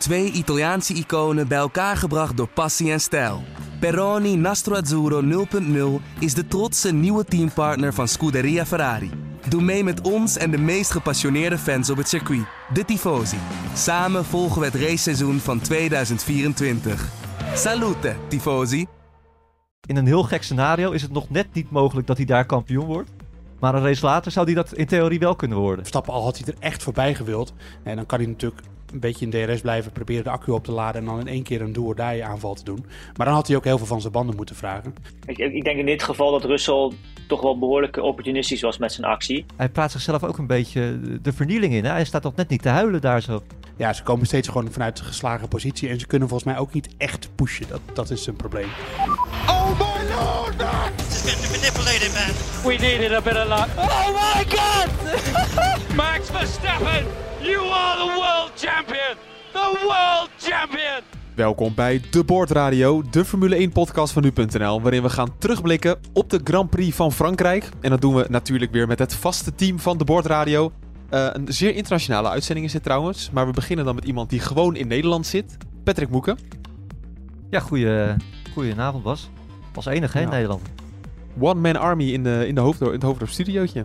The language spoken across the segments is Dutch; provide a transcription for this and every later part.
Twee Italiaanse iconen bij elkaar gebracht door passie en stijl. Peroni Nastro Azzurro 0.0 is de trotse nieuwe teampartner van Scuderia Ferrari. Doe mee met ons en de meest gepassioneerde fans op het circuit, de Tifosi. Samen volgen we het raceseizoen van 2024. Salute, Tifosi! In een heel gek scenario is het nog net niet mogelijk dat hij daar kampioen wordt. Maar een race later zou hij dat in theorie wel kunnen worden. Verstappen al had hij er echt voorbij gewild. En dan kan hij natuurlijk een beetje in DRS blijven, proberen de accu op te laden en dan in één keer een do die aanval te doen. Maar dan had hij ook heel veel van zijn banden moeten vragen. Ik, ik denk in dit geval dat Russell toch wel behoorlijk opportunistisch was met zijn actie. Hij praat zichzelf ook een beetje de vernieling in. Hè? Hij staat nog net niet te huilen daar zo. Ja, ze komen steeds gewoon vanuit de geslagen positie en ze kunnen volgens mij ook niet echt pushen. Dat, dat is een probleem. Oh my lord! Getting manipulated, man. We needed a bit of luck. Oh my god! Max Verstappen, you are the world champion! The world champion! Welkom bij De Board Radio, de Formule 1 podcast van nu.nl, waarin we gaan terugblikken op de Grand Prix van Frankrijk. En dat doen we natuurlijk weer met het vaste team van De Board Radio. Uh, een zeer internationale uitzending is dit trouwens, maar we beginnen dan met iemand die gewoon in Nederland zit. Patrick Moeken. Ja, goeie, goedenavond Bas. Als enige hè, in Nederland. One Man Army in de, in de, hoofd, in het hoofdstudiootje.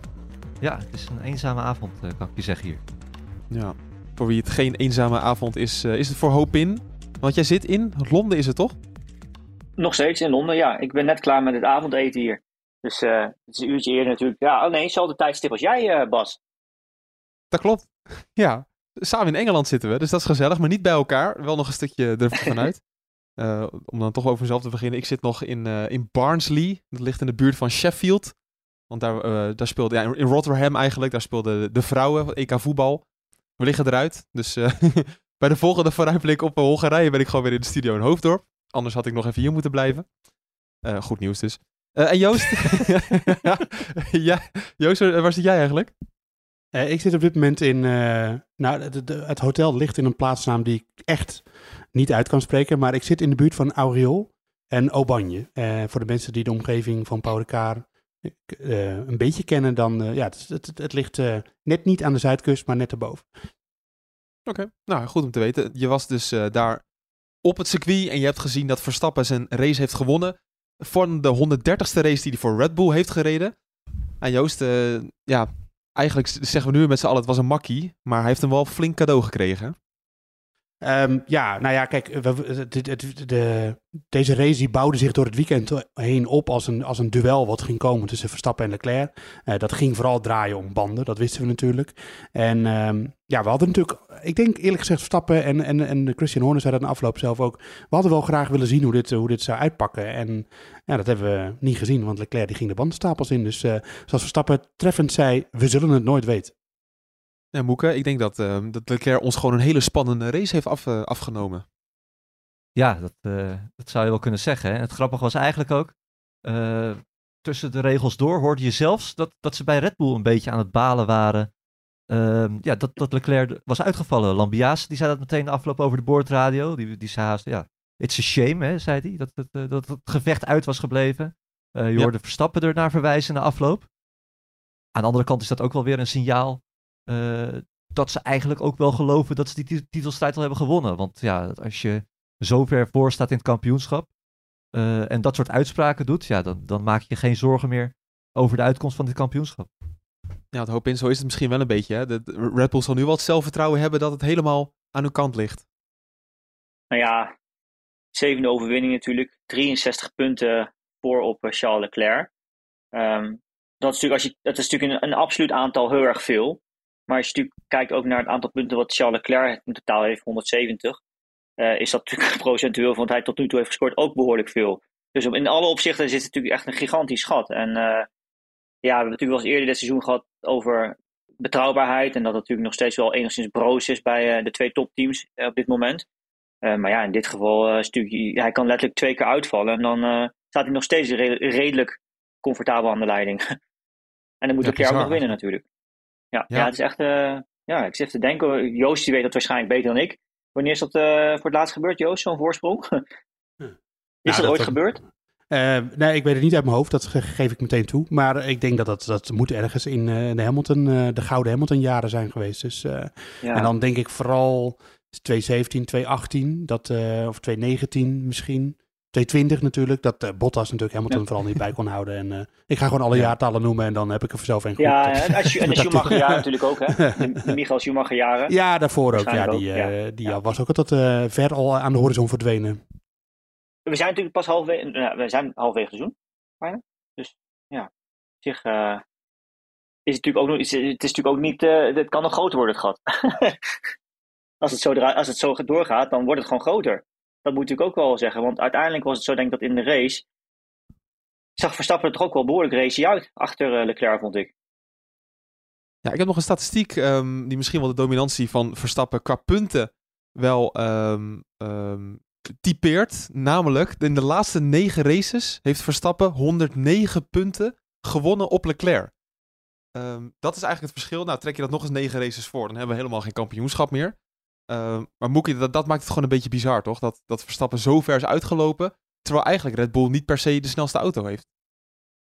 Ja, het is een eenzame avond, uh, kan ik je zeggen hier. Ja, voor wie het geen eenzame avond is, uh, is het voor hoop in. Want jij zit in Londen, is het toch? Nog steeds in Londen, ja. Ik ben net klaar met het avondeten hier. Dus uh, het is een uurtje eerder natuurlijk. Ja, oh nee, hetzelfde tijdstip als jij, uh, Bas. Dat klopt. Ja, samen in Engeland zitten we, dus dat is gezellig, maar niet bij elkaar. Wel nog een stukje ervan uit. Uh, om dan toch over mezelf te beginnen. Ik zit nog in, in Barnsley. Dat ligt in de buurt van Sheffield. Want daar, daar speelde, ja, in Rotterdam eigenlijk, daar speelden de vrouwen, EK voetbal. We liggen eruit, dus bij de volgende vooruitblik op Hongarije ben ik gewoon weer in de studio in Hoofddorp. Anders had ik nog even hier moeten blijven. Goed nieuws dus. En Joost? ja, Joost, waar zit jij eigenlijk? Uh, ik zit op dit moment in. nou, de, de, het hotel ligt in een plaatsnaam die ik echt niet uit kan spreken. Maar ik zit in de buurt van Auriol en Aubagne. voor de mensen die de omgeving van Paul Ricard een beetje kennen, dan. ja, het, het, het ligt net niet aan de zuidkust, maar net erboven. Oké, nou goed om te weten. Je was dus daar op het circuit en je hebt gezien dat Verstappen zijn race heeft gewonnen. Van de 130ste race die hij voor Red Bull heeft gereden. En Joost, ja, eigenlijk zeggen we nu met z'n allen het was een makkie. Maar hij heeft hem wel flink cadeau gekregen. Um, ja, nou ja, kijk, de, de, de, deze race die bouwde zich door het weekend heen op als een, als een duel wat ging komen tussen Verstappen en Leclerc. Uh, dat ging vooral draaien om banden, dat wisten we natuurlijk. En um, ja, we hadden natuurlijk, ik denk eerlijk gezegd, Verstappen en, en, en Christian Horner zei dat in afloop zelf ook. We hadden wel graag willen zien hoe dit, hoe dit zou uitpakken. En ja, dat hebben we niet gezien, want Leclerc die ging de bandenstapels in. Dus uh, zoals Verstappen treffend zei, we zullen het nooit weten. Ja, Moeke, ik denk dat, uh, dat Leclerc ons gewoon een hele spannende race heeft af, uh, afgenomen. Ja, dat, uh, dat zou je wel kunnen zeggen. Hè? Het grappige was eigenlijk ook, tussen de regels door hoorde je zelfs dat, dat ze bij Red Bull een beetje aan het balen waren. Ehm, ja, dat, dat Leclerc was uitgevallen. Lambias, die zei dat meteen de afloop over de boordradio. Die, die zei haast, ja, it's a shame, hè, zei hij, dat, dat, dat het gevecht uit was gebleven. je ja. hoorde Verstappen er naar verwijzen na afloop. Aan de andere kant is dat ook wel weer een signaal dat ze eigenlijk ook wel geloven dat ze die titelstrijd al hebben gewonnen. Want ja, als je zo ver voor staat in het kampioenschap uh, en dat soort uitspraken doet, ja, dan, dan maak je je geen zorgen meer over de uitkomst van dit kampioenschap. Ja, het hoop in, zo is het misschien wel een beetje. Hè? De Red Bull zal nu wel het zelfvertrouwen hebben dat het helemaal aan hun kant ligt. Nou ja, zevende overwinning natuurlijk. 63 punten voor op Charles Leclerc. Um, dat is natuurlijk, als je, dat is natuurlijk een, een absoluut aantal heel erg veel. Maar als je natuurlijk kijkt ook naar het aantal punten wat Charles Leclerc in totaal heeft, 170, uh, is dat natuurlijk procentueel van wat hij tot nu toe heeft gescoord ook behoorlijk veel. Dus in alle opzichten zit het natuurlijk echt een gigantisch gat. En uh, ja, we hebben natuurlijk wel eens eerder dit seizoen gehad over betrouwbaarheid. En dat het natuurlijk nog steeds wel enigszins broos is bij uh, de twee topteams op dit moment. maar ja, in dit geval is natuurlijk, hij kan letterlijk twee keer uitvallen. En dan staat hij nog steeds re redelijk comfortabel aan de leiding. en dan moet ja, Leclerc ook nog winnen natuurlijk. Ja, ja. ja, het is echt. Uh, ja, ik zit te denken. Joost die weet dat waarschijnlijk beter dan ik. Wanneer is dat uh, voor het laatst gebeurd, Joost, zo'n voorsprong? is nou, dat, ooit dat, gebeurd? Uh, nee, ik weet het niet uit mijn hoofd, dat geef ik meteen toe. Maar ik denk dat dat, dat moet ergens in de Hamilton, de gouden Hamilton-jaren zijn geweest. Dus, ja. En dan denk ik vooral 2017, 2018, dat, eh, of 2019 misschien. 220 natuurlijk, dat eh, Bottas natuurlijk Hamilton vooral niet bij kon houden. En eh, ik ga gewoon alle Ja. jaartallen noemen en dan heb ik er zelf een goed. Ja, en, en de Schumacher jaren natuurlijk ook, hè? De, de Michael Schumacher jaren. Ja, daarvoor ook. Ja, die, ook, eh, ja. die Ja. was ook eh, ver al aan de horizon verdwenen. We zijn natuurlijk pas halverwege, nou, we zijn halverwege het seizoen, bijna. Dus ja, op zich eh, is het natuurlijk ook nog, is, het is natuurlijk ook niet, eh, het kan nog groter worden, het gat. als, het zo als het zo doorgaat, dan wordt het gewoon groter. Dat moet ik ook wel zeggen, want uiteindelijk was het zo, denk ik, dat in de race zag Verstappen er toch ook wel behoorlijk race uit achter eh, Leclerc, vond ik. Ja, ik heb nog een statistiek ehm, die misschien wel de dominantie van Verstappen qua punten wel ehm, typeert. Namelijk, in de laatste negen races heeft Verstappen 109 punten gewonnen op Leclerc. Dat is eigenlijk het verschil. Nou, trek je dat nog eens negen races voor, dan hebben we helemaal geen kampioenschap meer. Ehm, maar Moekie, dat, dat maakt het gewoon een beetje bizar, toch? Dat, dat Verstappen zo ver is uitgelopen, terwijl eigenlijk Red Bull niet per se de snelste auto heeft.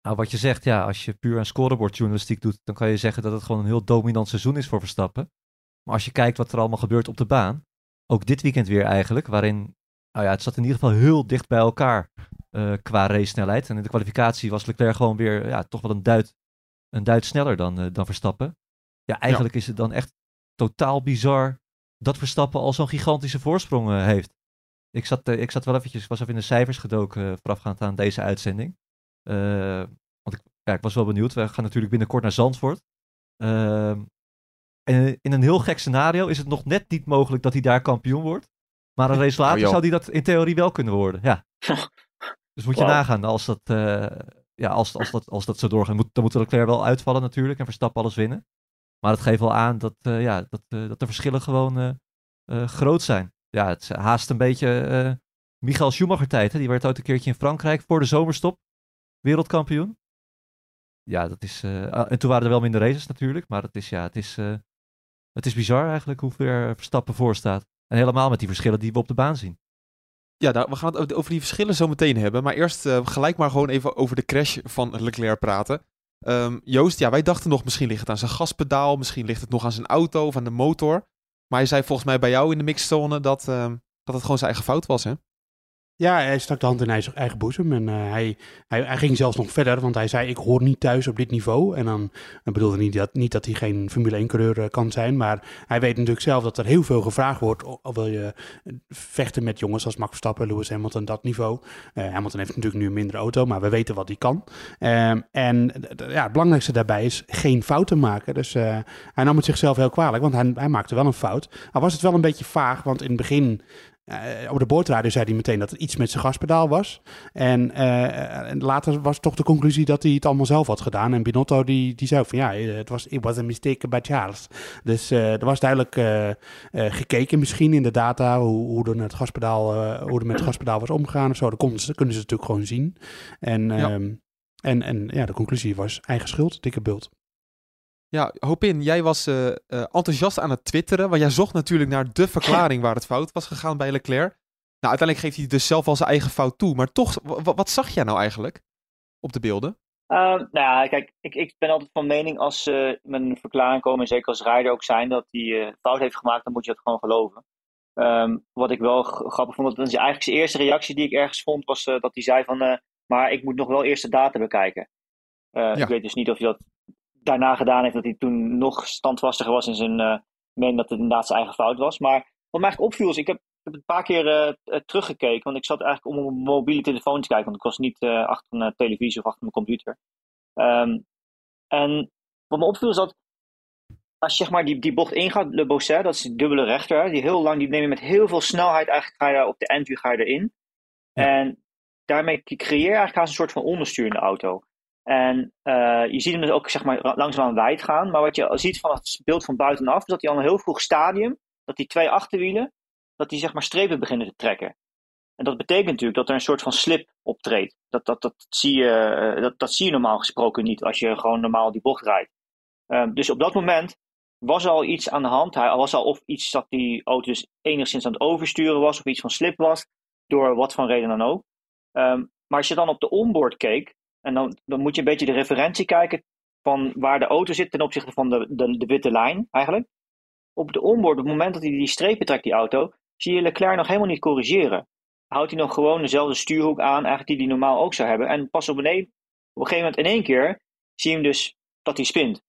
Nou, wat je zegt, ja, als je puur aan scorebordjournalistiek doet, dan kan je zeggen dat het gewoon een heel dominant seizoen is voor Verstappen. Maar als je kijkt wat er allemaal gebeurt op de baan, ook dit weekend weer eigenlijk, waarin, nou ja, het zat in ieder geval heel dicht bij elkaar eh, qua race snelheid. En in de kwalificatie was Leclerc gewoon weer, ja, toch wel een duit, een duit sneller dan, eh, dan Verstappen. Ja, eigenlijk is het dan echt totaal bizar dat Verstappen al zo'n gigantische voorsprong eh, heeft. Ik zat, eh, ik zat wel eventjes, ik was even in de cijfers gedoken eh, voorafgaand aan deze uitzending. Want ik, ja, ik was wel benieuwd. We gaan natuurlijk binnenkort naar Zandvoort. Ehm, en in een heel gek scenario is het nog net niet mogelijk dat hij daar kampioen wordt. Maar een race later zou hij dat in theorie wel kunnen worden. Ja. Dus moet je nagaan als dat, ja, als, als, dat, als dat zo doorgaat. Moet, dan moet Leclerc wel uitvallen natuurlijk en Verstappen alles winnen. Maar het geeft wel aan dat, eh, ja, dat, eh, dat de verschillen gewoon eh, groot zijn. Ja, het is haast een beetje Michael Schumacher tijd. Hè? Die werd ooit een keertje in Frankrijk voor de zomerstop wereldkampioen. Ja, dat is. ah, en toen waren er wel minder races natuurlijk. Maar het is, ja, het is, het is bizar eigenlijk hoe ver Verstappen voor staat. En helemaal met die verschillen die we op de baan zien. Ja, nou, we gaan het over die verschillen zo meteen hebben. Maar eerst gelijk maar gewoon even over de crash van Leclerc praten. Ehm, Joost, ja, wij dachten nog misschien ligt het aan zijn gaspedaal. Misschien ligt het nog aan zijn auto of aan de motor. Maar hij zei volgens mij bij jou in de mixzone dat, ehm, dat het gewoon zijn eigen fout was, hè? Ja, hij stak de hand in eigen, eigen boezem en eh, hij, hij, hij ging zelfs nog verder, want hij zei ik hoor niet thuis op dit niveau. En dan bedoelde niet dat, niet dat hij geen Formule 1-coureur kan zijn, maar hij weet natuurlijk zelf dat er heel veel gevraagd wordt. Of wil je eh, vechten met jongens als Max Verstappen, Lewis Hamilton, dat niveau. Eh, Hamilton heeft natuurlijk nu een mindere auto, maar we weten wat hij kan. Ehm, en ja, het belangrijkste daarbij is geen fouten maken. Dus eh, hij nam het zichzelf heel kwalijk, want hij, hij maakte wel een fout. Al was het wel een beetje vaag, want in het begin eh, op de boordradio zei hij meteen dat het iets met zijn gaspedaal was. En, eh, en later was toch de conclusie dat hij het allemaal zelf had gedaan. En Binotto die, die zei van ja, het was it was a mistake by Charles. Dus eh, er was duidelijk gekeken misschien in de data hoe, hoe er met het gaspedaal, hoe er met het gaspedaal was omgegaan of zo. Dat konden ze, kunnen ze natuurlijk gewoon zien. En, Ja. ehm, en, en ja, de conclusie was eigen schuld, dikke bult. Ja, Hopin, jij was eh, eh, enthousiast aan het twitteren. Want jij zocht natuurlijk naar de verklaring waar het fout was gegaan bij Leclerc. Nou, uiteindelijk geeft hij dus zelf al zijn eigen fout toe. Maar toch, wa- wa- wat zag jij nou eigenlijk op de beelden? Ehm, nou ja, kijk, ik, ik ben altijd van mening als ze met een verklaring komen, en zeker als rijder ook zijn, dat hij eh, fout heeft gemaakt, dan moet je dat gewoon geloven. Ehm, wat ik wel grappig vond, dat is eigenlijk zijn eerste reactie die ik ergens vond, was dat hij zei van, maar ik moet nog wel eerst de data bekijken. Ja. Ik weet dus niet of hij dat daarna gedaan heeft, dat hij toen nog standvastiger was in zijn eh mening dat het inderdaad zijn eigen fout was. Maar wat mij eigenlijk opviel is, ik heb, ik heb een paar keer eh, eh, teruggekeken, want ik zat eigenlijk om op mijn mobiele telefoon te kijken, want ik was niet achter een televisie of achter mijn computer. Ehm, en wat me opviel is dat als je zeg maar die, die bocht ingaat, Le Bosset, dat is die dubbele rechter, die heel lang, die neem je met heel veel snelheid eigenlijk ga je daar op de entry ga je erin. En daarmee creëer je eigenlijk haast een soort van onderstuur in de auto. En eh, je ziet hem dus ook zeg maar langzaamaan wijd gaan, maar wat je ziet van het beeld van buitenaf is dat hij al een heel vroeg stadium, dat die twee achterwielen, dat die zeg maar strepen beginnen te trekken. En dat betekent natuurlijk dat er een soort van slip optreedt. Dat, dat, dat, zie, je, eh, dat, dat zie je normaal gesproken niet als je gewoon normaal die bocht rijdt. Ehm, dus op dat moment was al iets aan de hand. Hij was al of iets dat die auto dus enigszins aan het oversturen was, of iets van slip was, door wat voor reden dan ook. Ehm, maar als je dan op de onboard keek, en dan, dan moet je een beetje de referentie kijken van waar de auto zit ten opzichte van de, de, de witte lijn eigenlijk. op de onboard, op het moment dat hij die strepen trekt, die auto, zie je Leclerc nog helemaal niet corrigeren. Houdt hij nog gewoon dezelfde stuurhoek aan, eigenlijk die hij normaal ook zou hebben. En pas op, een, op een gegeven moment in één keer zie je hem dus dat hij spint.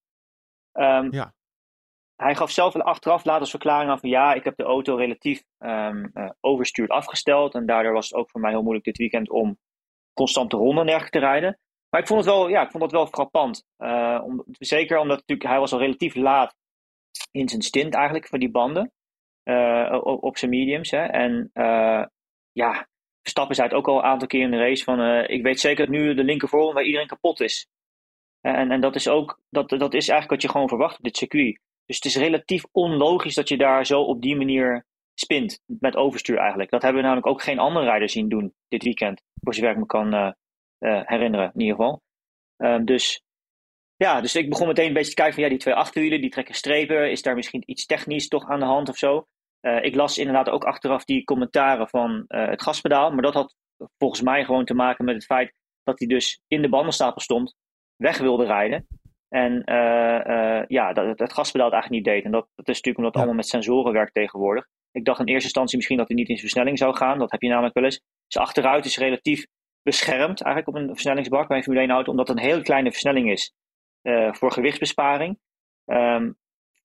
Ehm, Ja. Hij gaf zelf achteraf later als verklaring aan van ja, ik heb de auto relatief ehm, eh, overstuurd afgesteld. En daardoor was het ook voor mij heel moeilijk dit weekend om constante ronden en te rijden. Maar ik vond het wel, ja, ik vond het wel frappant. Eh, om, zeker omdat natuurlijk, hij was al relatief laat in zijn stint eigenlijk voor die banden. eh, op, zijn mediums. Hè. En eh, ja, Verstappen zei het ook al een aantal keer in de race van ik weet zeker dat nu de linker voorhoorn bij iedereen kapot is. En, en dat is ook, dat, dat is eigenlijk wat je gewoon verwacht op dit circuit. Dus het is relatief onlogisch dat je daar zo op die manier spint. Met overstuur eigenlijk. Dat hebben we namelijk ook geen andere rijders zien doen dit weekend. Voor zover ik me kan eh, eh, herinneren in ieder geval. Ehm, dus ja, dus ik begon meteen een beetje te kijken van ja, die twee achterwielen, die trekken strepen. Is daar misschien iets technisch toch aan de hand of zo? Eh, ik las inderdaad ook achteraf die commentaren van het gaspedaal. Maar dat had volgens mij gewoon te maken met het feit dat hij dus in de bandenstapel stond, weg wilde rijden. En ja, dat het gaspedaal het eigenlijk niet deed. En dat, dat is natuurlijk omdat het Ja. allemaal met sensoren werkt tegenwoordig. Ik dacht in eerste instantie misschien dat hij niet in zijn versnelling zou gaan. Dat heb je namelijk wel eens. Dus achteruit is relatief beschermd eigenlijk op een versnellingsbak bij een Formule 1 auto. Omdat het een hele kleine versnelling is eh, voor gewichtsbesparing. Ehm,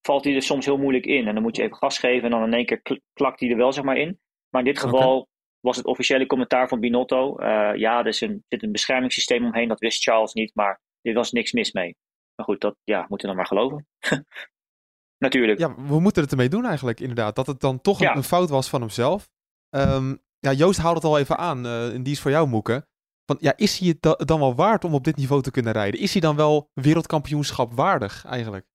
valt hij er soms heel moeilijk in. En dan moet je even gas geven en dan in één keer kl- klakt hij er wel zeg maar in. Maar in dit geval was het officiële commentaar van Binotto. eh, ja, er een, zit een beschermingssysteem omheen. Dat wist Charles niet, maar er was niks mis mee. Maar goed, dat ja, moeten we dan maar geloven. Natuurlijk. Ja, we moeten het ermee doen eigenlijk, inderdaad. Dat het dan toch een, Ja. een fout was van hemzelf. Ehm, ja, Joost haalde het al even aan, eh, en die is voor jou, Moeke. Want ja, is hij het da- dan wel waard om op dit niveau te kunnen rijden? Is hij dan wel wereldkampioenschap waardig, eigenlijk?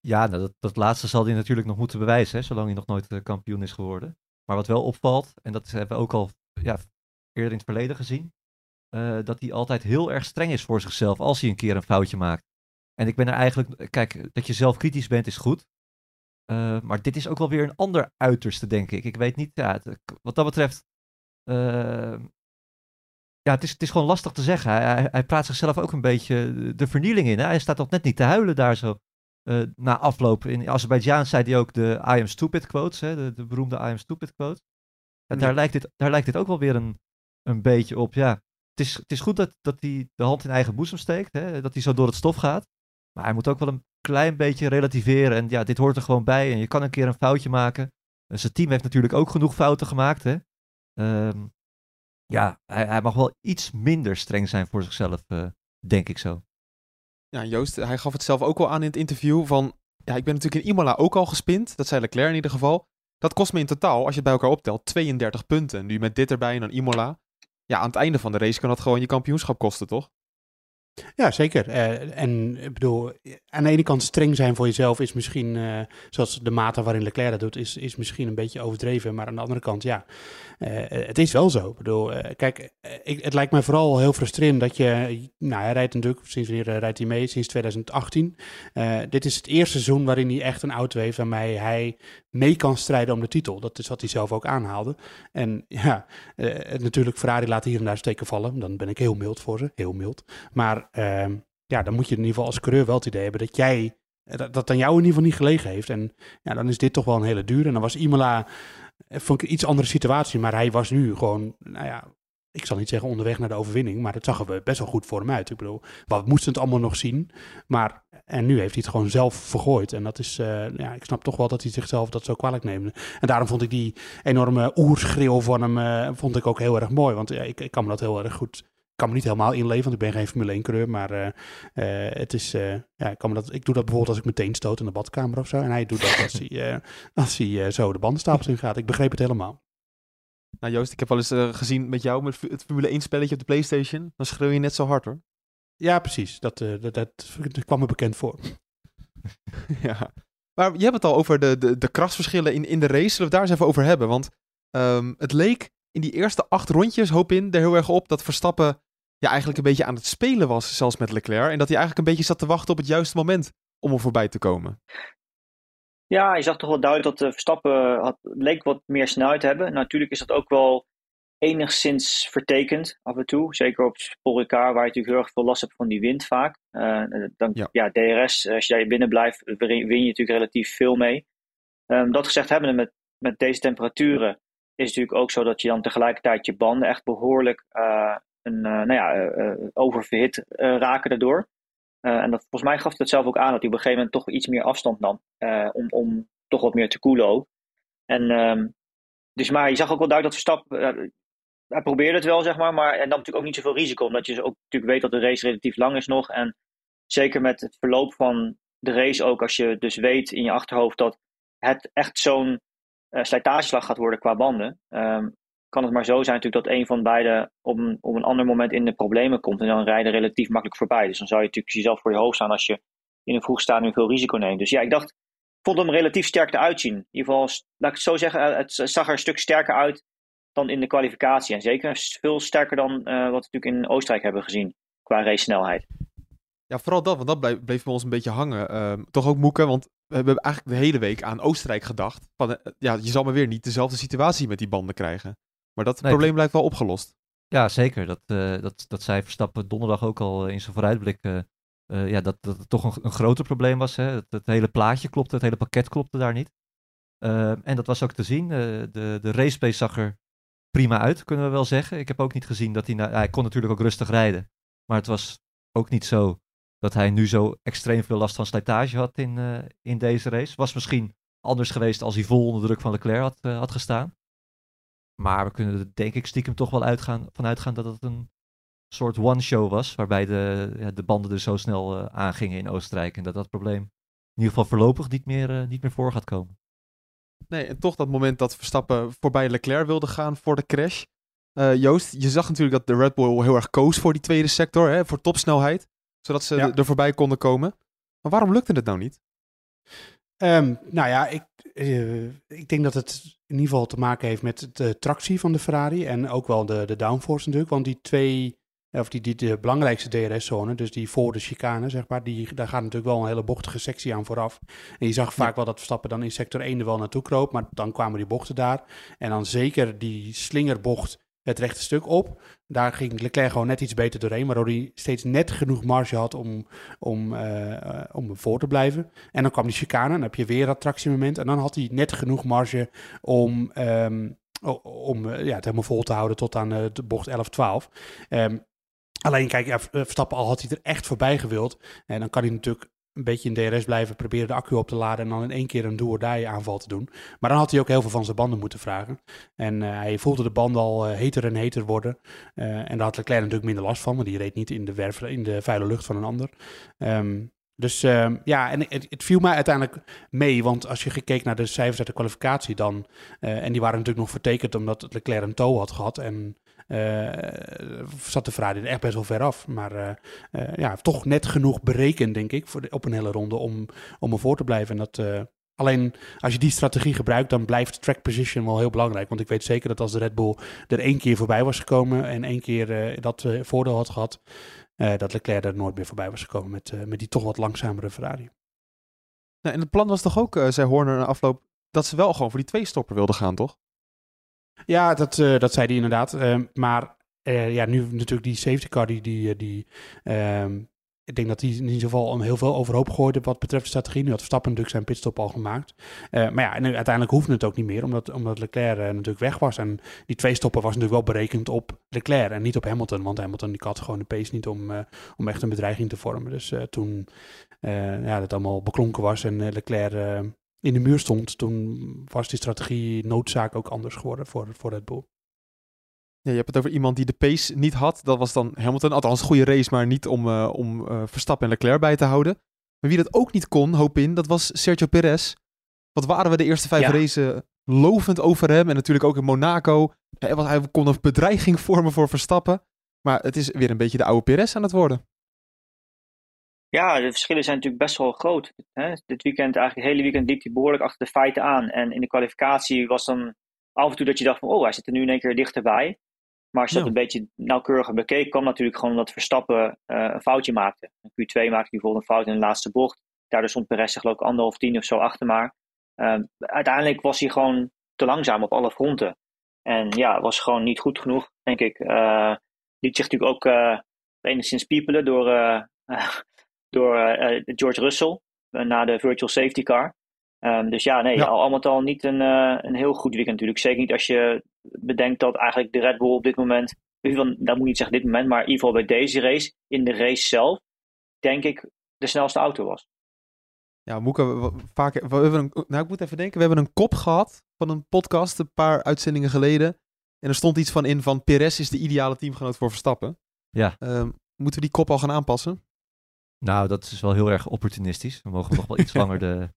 Ja, nou, dat, dat laatste zal hij natuurlijk nog moeten bewijzen, hè, zolang hij nog nooit eh, kampioen is geworden. Maar wat wel opvalt, en dat hebben we ook al ja, eerder in het verleden gezien, eh, dat hij altijd heel erg streng is voor zichzelf als hij een keer een foutje maakt. En ik ben er eigenlijk, kijk, dat je zelf kritisch bent is goed. Eh, maar dit is ook wel weer een ander uiterste, denk ik. Ik weet niet, ja, het- wat dat betreft, eh, ja, het is, het is gewoon lastig te zeggen. Hij, hij, hij praat zichzelf ook een beetje de- vernieling in. Hè? Hij staat toch net niet te huilen daar zo. eh, na afloop. In Azerbeidzjan zei hij ook de I am stupid quotes, hè? De, de beroemde I am stupid quote. Ja, daar, lijkt dit, daar lijkt dit ook wel weer een, een beetje op. Ja, het is, het is goed dat, dat hij de hand in eigen boezem steekt, hè? dat hij zo door het stof gaat. Maar hij moet ook wel een klein beetje relativeren. En ja, dit hoort er gewoon bij. En je kan een keer een foutje maken. En zijn team heeft natuurlijk ook genoeg fouten gemaakt. Hè? Ehm, ja, hij, hij mag wel iets minder streng zijn voor zichzelf, eh, denk ik zo. Ja, Joost, hij gaf het zelf ook al aan in het interview van... Ja, ik ben natuurlijk in Imola ook al gespind. Dat zei Leclerc in ieder geval. Dat kost me in totaal, als je het bij elkaar optelt, 32 punten. Nu met dit erbij en dan Imola. Ja, aan het einde van de race kan dat gewoon je kampioenschap kosten, toch? Ja, zeker. Eh, en ik bedoel, aan de ene kant streng zijn voor jezelf is misschien, eh, zoals de mate waarin Leclerc dat doet, is, is misschien een beetje overdreven. Maar aan de andere kant, ja, eh, het is wel zo. Ik bedoel, kijk, ik, het lijkt mij vooral heel frustrerend dat je, nou, hij rijdt natuurlijk, sinds wanneer rijdt hij mee? Sinds 2018. Eh, dit is het eerste seizoen waarin hij echt een auto heeft waarmee hij mee kan strijden om de titel. Dat is wat hij zelf ook aanhaalde. En ja, eh, natuurlijk, Ferrari laat hier en daar steken vallen. Dan ben ik heel mild voor ze, heel mild. Maar ehm, ja, dan moet je in ieder geval als coureur wel het idee hebben dat jij, eh, dat, dat aan jou in ieder geval niet gelegen heeft. En ja, dan is dit toch wel een hele duur. En dan was Imola, eh, vond ik een iets andere situatie, maar hij was nu gewoon, nou ja, ik zal niet zeggen onderweg naar de overwinning, maar het zag er best wel goed voor hem uit. Ik bedoel, we moesten het allemaal nog zien, maar en nu heeft hij het gewoon zelf vergooid. En dat is, eh, ja, ik snap toch wel dat hij zichzelf dat zo kwalijk neemde. En daarom vond ik die enorme oerschreeuw van hem, eh, vond ik ook heel erg mooi. Want ik, ik kan me dat heel erg goed ik kan me niet helemaal inleven, want ik ben geen Formule 1 coureur. Maar eh, het is, ja, ik, kan me dat, ik doe dat bijvoorbeeld als ik meteen stoot in de badkamer of zo. En hij doet dat als hij, als hij zo de bandenstapels in gaat. Ik begreep het helemaal. Nou Joost, ik heb wel eens gezien met jou met het Formule 1 spelletje op de Playstation. Dan schreeuw je net zo hard hoor. Ja, precies. Dat, eh, dat, dat, dat kwam me bekend voor. ja. Maar je hebt het al over de, de, de krasverschillen in, in de race. Zullen we het daar eens even over hebben? Want ehm, het leek in die eerste acht rondjes, hoop in, er heel erg op dat Verstappen ja, eigenlijk een beetje aan het spelen was, zelfs met Leclerc. En dat hij eigenlijk een beetje zat te wachten op het juiste moment om er voorbij te komen. Ja, je zag toch wel duidelijk dat de Verstappen had, leek wat meer snelheid te hebben. Natuurlijk is dat ook wel enigszins vertekend af en toe. Zeker op Sporicard, waar je natuurlijk heel erg veel last hebt van die wind vaak. Uh, dan, Ja. ja. DRS, als jij binnen blijft, win je natuurlijk relatief veel mee. Um, dat gezegd hebbende, met, met deze temperaturen is het natuurlijk ook zo dat je dan tegelijkertijd je banden echt behoorlijk uh, een, nou ja, oververhit raken daardoor. en dat, volgens mij gaf het zelf ook aan dat hij op een gegeven moment toch iets meer afstand nam. om, om toch wat meer te koelen ook. En um, dus maar je zag ook wel duidelijk dat Verstappen, hij probeerde het wel zeg maar, maar en dan natuurlijk ook niet zoveel risico. Omdat je ook natuurlijk weet dat de race relatief lang is nog. En zeker met het verloop van de race ook, als je dus weet in je achterhoofd dat het echt zo'n uh, slijtageslag gaat worden qua banden. Um, kan het maar zo zijn natuurlijk dat een van beiden op een, op een ander moment in de problemen komt. En dan rijden relatief makkelijk voorbij. Dus dan zou je natuurlijk jezelf voor je hoofd staan als je in een vroeg stadium veel risico neemt. Dus ja, ik dacht, vond hem relatief sterk eruit zien. In ieder geval, laat ik het zo zeggen, het zag er een stuk sterker uit dan in de kwalificatie. En zeker veel sterker dan uh, wat we natuurlijk in Oostenrijk hebben gezien qua race snelheid. Ja, vooral dat, want dat bleef, bleef bij ons een beetje hangen. Uh, toch ook moeken, want we hebben eigenlijk de hele week aan Oostenrijk gedacht. Van, uh, ja, je zal maar weer niet dezelfde situatie met die banden krijgen. Maar dat nee, probleem blijft wel opgelost. Ja, zeker. Dat, uh, dat, dat zei Verstappen donderdag ook al in zijn vooruitblik. Uh, ja, dat, dat het toch een, een groter probleem was. Hè? Het, het, hele plaatje klopte, het hele pakket klopte daar niet. Uh, en dat was ook te zien. de, de race pace zag er prima uit, kunnen we wel zeggen. Ik heb ook niet gezien dat hij... Nou, hij kon natuurlijk ook rustig rijden. Maar het was ook niet zo dat hij nu zo extreem veel last van slijtage had in, uh, in deze race. Was misschien anders geweest als hij vol onder druk van Leclerc had, uh, had gestaan. Maar we kunnen er denk ik stiekem toch wel uitgaan, van uitgaan dat het een soort one-show was. Waarbij de, ja, de banden er zo snel uh, aangingen in Oostenrijk. En dat dat probleem in ieder geval voorlopig niet meer, niet meer voor gaat komen. Nee, en toch dat moment dat Verstappen voorbij Leclerc wilde gaan voor de crash. Uh, Joost, je zag natuurlijk dat de Red Bull heel erg koos voor die tweede sector, hè, voor topsnelheid. Zodat ze ja. er voorbij konden komen. Maar waarom lukte het nou niet? Um, nou ja, ik, uh, ik denk dat het in ieder geval te maken heeft met de tractie van de Ferrari. En ook wel de, de downforce natuurlijk. Want die twee of die, die de belangrijkste DRS-zone, dus die voor de chicane, zeg maar, die, daar gaat natuurlijk wel een hele bochtige sectie aan vooraf. En je zag vaak wel dat Verstappen dan in sector 1 er wel naartoe kroop, maar dan kwamen die bochten daar. En dan zeker die slingerbocht het rechte stuk op. Daar ging Leclerc gewoon net iets beter doorheen, waardoor hij steeds net genoeg marge had om, om, uh, om voor te blijven. En dan kwam die chicane, dan heb je weer dat tractiemoment. En dan had hij net genoeg marge om, um, om uh, ja, het helemaal vol te houden tot aan de bocht 11, 12. Um, Alleen, kijk, ja, Verstappen al had hij er echt voorbij gewild. En dan kan hij natuurlijk een beetje in DRS blijven, proberen de accu op te laden en dan in één keer een do-or-die aanval te doen. Maar dan had hij ook heel veel van zijn banden moeten vragen. En hij voelde de banden al heter en heter worden. En daar had Leclerc natuurlijk minder last van, want die reed niet in de, werf, in de vuile lucht van een ander. Um, dus uh, ja, en het, het, viel mij uiteindelijk mee, want als je gekeken naar de cijfers uit de kwalificatie dan, en die waren natuurlijk nog vertekend omdat Leclerc een toe had gehad en uh, zat de Ferrari er echt best wel ver af. Maar uh, uh, ja, toch net genoeg berekend, denk ik, voor de, op een hele ronde om, om ervoor te blijven. En dat, alleen als je die strategie gebruikt, dan blijft track position wel heel belangrijk. Want ik weet zeker dat als de Red Bull er één keer voorbij was gekomen en één keer dat voordeel had gehad, dat Leclerc er nooit meer voorbij was gekomen met, met die toch wat langzamere Ferrari. Nou, en het plan was toch ook, zei Horner na afloop, dat ze wel gewoon voor die twee stopper wilden gaan, toch? Ja, dat, uh, dat zei hij inderdaad. Uh, maar uh, ja, nu natuurlijk die safety car, die, die, die um, ik denk dat hij in ieder geval heel veel overhoop gooide wat betreft de strategie. Nu had Verstappen natuurlijk zijn pitstop al gemaakt. maar ja, en uiteindelijk hoefde het ook niet meer, omdat, omdat Leclerc natuurlijk weg was. En die twee stoppen was natuurlijk wel berekend op Leclerc en niet op Hamilton. Want Hamilton die had gewoon de pace niet om, om echt een bedreiging te vormen. Dus toen ja, dat allemaal beklonken was en Leclerc in de muur stond, toen was die strategie noodzaak ook anders geworden voor, voor Red Bull. Ja, je hebt het over iemand die de pace niet had. Dat was dan Hamilton. Althans, een goede race, maar niet om, uh, om uh, Verstappen en Leclerc bij te houden. Maar wie dat ook niet kon, hoop in, dat was Sergio Perez. Wat waren we de eerste vijf ja. races lovend over hem. En natuurlijk ook in Monaco. Hij kon een bedreiging vormen voor Verstappen. Maar het is weer een beetje de oude Perez aan het worden. Ja, de verschillen zijn natuurlijk best wel groot. Hè? Dit weekend, eigenlijk het hele weekend, liep hij behoorlijk achter de feiten aan. En in de kwalificatie was dan af en toe dat je dacht van, oh, hij zit er nu in één keer dichterbij. Maar als je ja. dat een beetje nauwkeuriger bekeek, kwam natuurlijk gewoon dat Verstappen uh, een foutje maakte. In Q2 maakte hij bijvoorbeeld een fout in de laatste bocht. Daardoor stond Perez geloof ik anderhalf tien of zo achter maar. Uh, uiteindelijk was hij gewoon te langzaam op alle fronten. En ja, was gewoon niet goed genoeg, denk ik. Uh, liet zich natuurlijk ook uh, enigszins piepelen door, door George Russell na de virtual safety car. Um, dus ja, nee, al, al met al niet een, een heel goed weekend natuurlijk. Zeker niet als je bedenkt dat eigenlijk de Red Bull op dit moment, in ieder geval, dat moet niet zeggen dit moment, maar in ieder geval bij deze race, in de race zelf, denk ik de snelste auto was. Ja, Moeke, we, vaak, we hebben een, nou ik moet even denken, we hebben een kop gehad van een podcast een paar uitzendingen geleden. En er stond iets van in van Perez is de ideale teamgenoot voor Verstappen. Ja. Um, moeten we die kop al gaan aanpassen? Nou, dat is wel heel erg opportunistisch. We mogen nog wel iets langer de,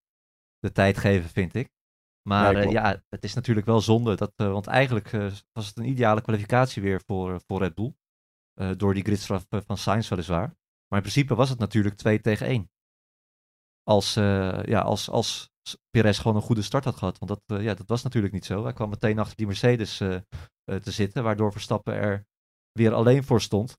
de tijd geven, vind ik. Maar ja, uh, ja, het is natuurlijk wel zonde. Dat, uh, want eigenlijk uh, was het een ideale kwalificatie weer voor, voor Red Bull. door die gridstraf van Sainz weliswaar. Maar in principe was het natuurlijk 2 tegen 1 als, ja, als, als Perez gewoon een goede start had gehad. Want dat, ja, dat was natuurlijk niet zo. Hij kwam meteen achter die Mercedes te zitten, waardoor Verstappen er weer alleen voor stond.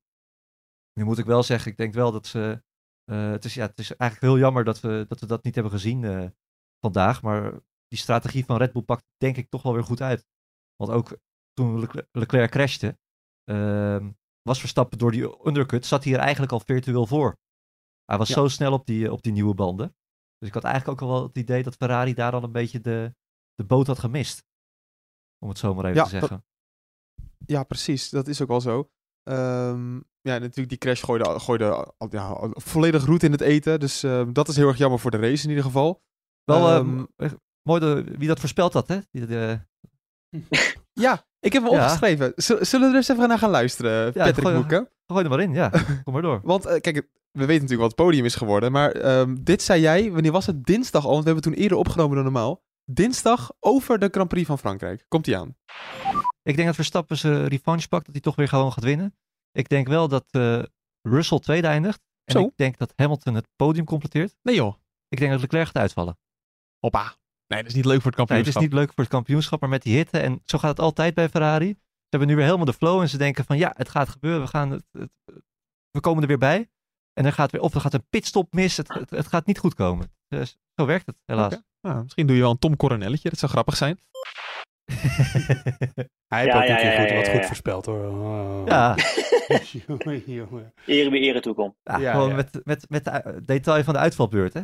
Nu moet ik wel zeggen, ik denk wel dat ze. Het, is, ja, het is eigenlijk heel jammer dat we dat, we dat niet hebben gezien vandaag. Maar die strategie van Red Bull pakt denk ik toch wel weer goed uit. Want ook toen Leclerc crashte, ehm, was Verstappen door die undercut, zat hij er eigenlijk al virtueel voor. Hij was ja. zo snel op die, op die nieuwe banden. Dus ik had eigenlijk ook al wel het idee dat Ferrari daar al een beetje de, de boot had gemist. Om het zo maar even ja, te zeggen. Dat, ja, precies. Dat is ook wel zo. Um, ja, natuurlijk die crash gooide, gooide ja, volledig roet in het eten. Dus uh, dat is heel erg jammer voor de race in ieder geval. Wel um, uh, mooi de, wie dat voorspeld had, hè? Die, de... ja, ik heb hem ja. opgeschreven. Zullen we er eens even naar gaan luisteren, ja, Patrick gooi, Moeken? Gooi er maar in, ja. Kom maar door. Want uh, kijk, we weten natuurlijk wat het podium is geworden. Maar um, dit zei jij, wanneer was het? Dinsdag al, want we hebben toen eerder opgenomen dan normaal. Dinsdag over de Grand Prix van Frankrijk. Komt hij aan? Ik denk dat Verstappen zijn revanche pakt, dat hij toch weer gewoon gaat winnen. Ik denk wel dat uh, Russell tweede eindigt. En Zo? ik denk dat Hamilton het podium completeert. Nee joh. Ik denk dat Leclerc gaat uitvallen. Hoppa. Nee, dat is niet leuk voor het kampioenschap. Nee, het is niet leuk voor het kampioenschap, maar met die hitte. En zo gaat het altijd bij Ferrari. Ze hebben nu weer helemaal de flow en ze denken van ja, het gaat gebeuren. We, gaan het, het, we komen er weer bij. En er gaat weer, of er gaat een pitstop mis. Het, het, het gaat niet goed komen. Dus zo werkt het, helaas. Okay. Nou, misschien doe je wel een Tom Coronelletje. Dat zou grappig zijn. Hij heeft ja, ook ja, een keer ja, goed, wat goed voorspeld hoor. Oh. Ja. jongen, jongen. Ere bij ere toekomt. Ja, gewoon Met, met, met de detail van de uitvalbeurt, hè?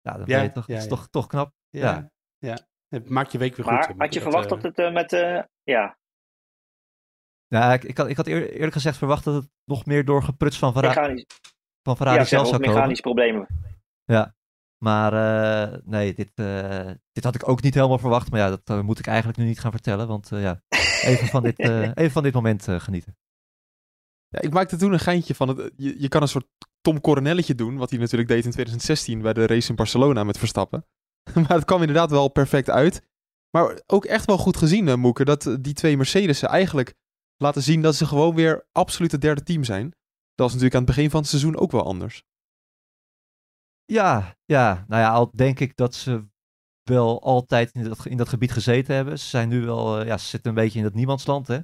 Ja, dat, je toch, dat is toch, toch knap. Ja. ja. Het maakt je week weer maar, goed. had je verwacht dat het uh, met, uh, ja... Ja, ik, ik, had, ik had eer, eerlijk gezegd verwacht dat het nog meer door gepruts van Ferrari, van Ferrari ja, zelf zou komen. mechanische problemen. Ja, maar uh, nee, dit, uh, dit had ik ook niet helemaal verwacht. Maar ja, dat uh, moet ik eigenlijk nu niet gaan vertellen. Want ja, even van dit, even van dit moment genieten. Ja, ik maakte toen een geintje van, het, je, je kan een soort Tom Coronelletje doen. Wat hij natuurlijk deed in 2016 bij de race in Barcelona met Verstappen. maar het kwam inderdaad wel perfect uit. Maar ook echt wel goed gezien, uh, Moeke, dat die twee Mercedes'en eigenlijk laten zien dat ze gewoon weer absoluut het derde team zijn. Dat was natuurlijk aan het begin van het seizoen ook wel anders. Ja, ja, nou ja, al denk ik dat ze wel altijd in dat, in dat gebied gezeten hebben. Ze zijn nu wel, uh, ja, ze zitten een beetje in dat niemandsland, hè.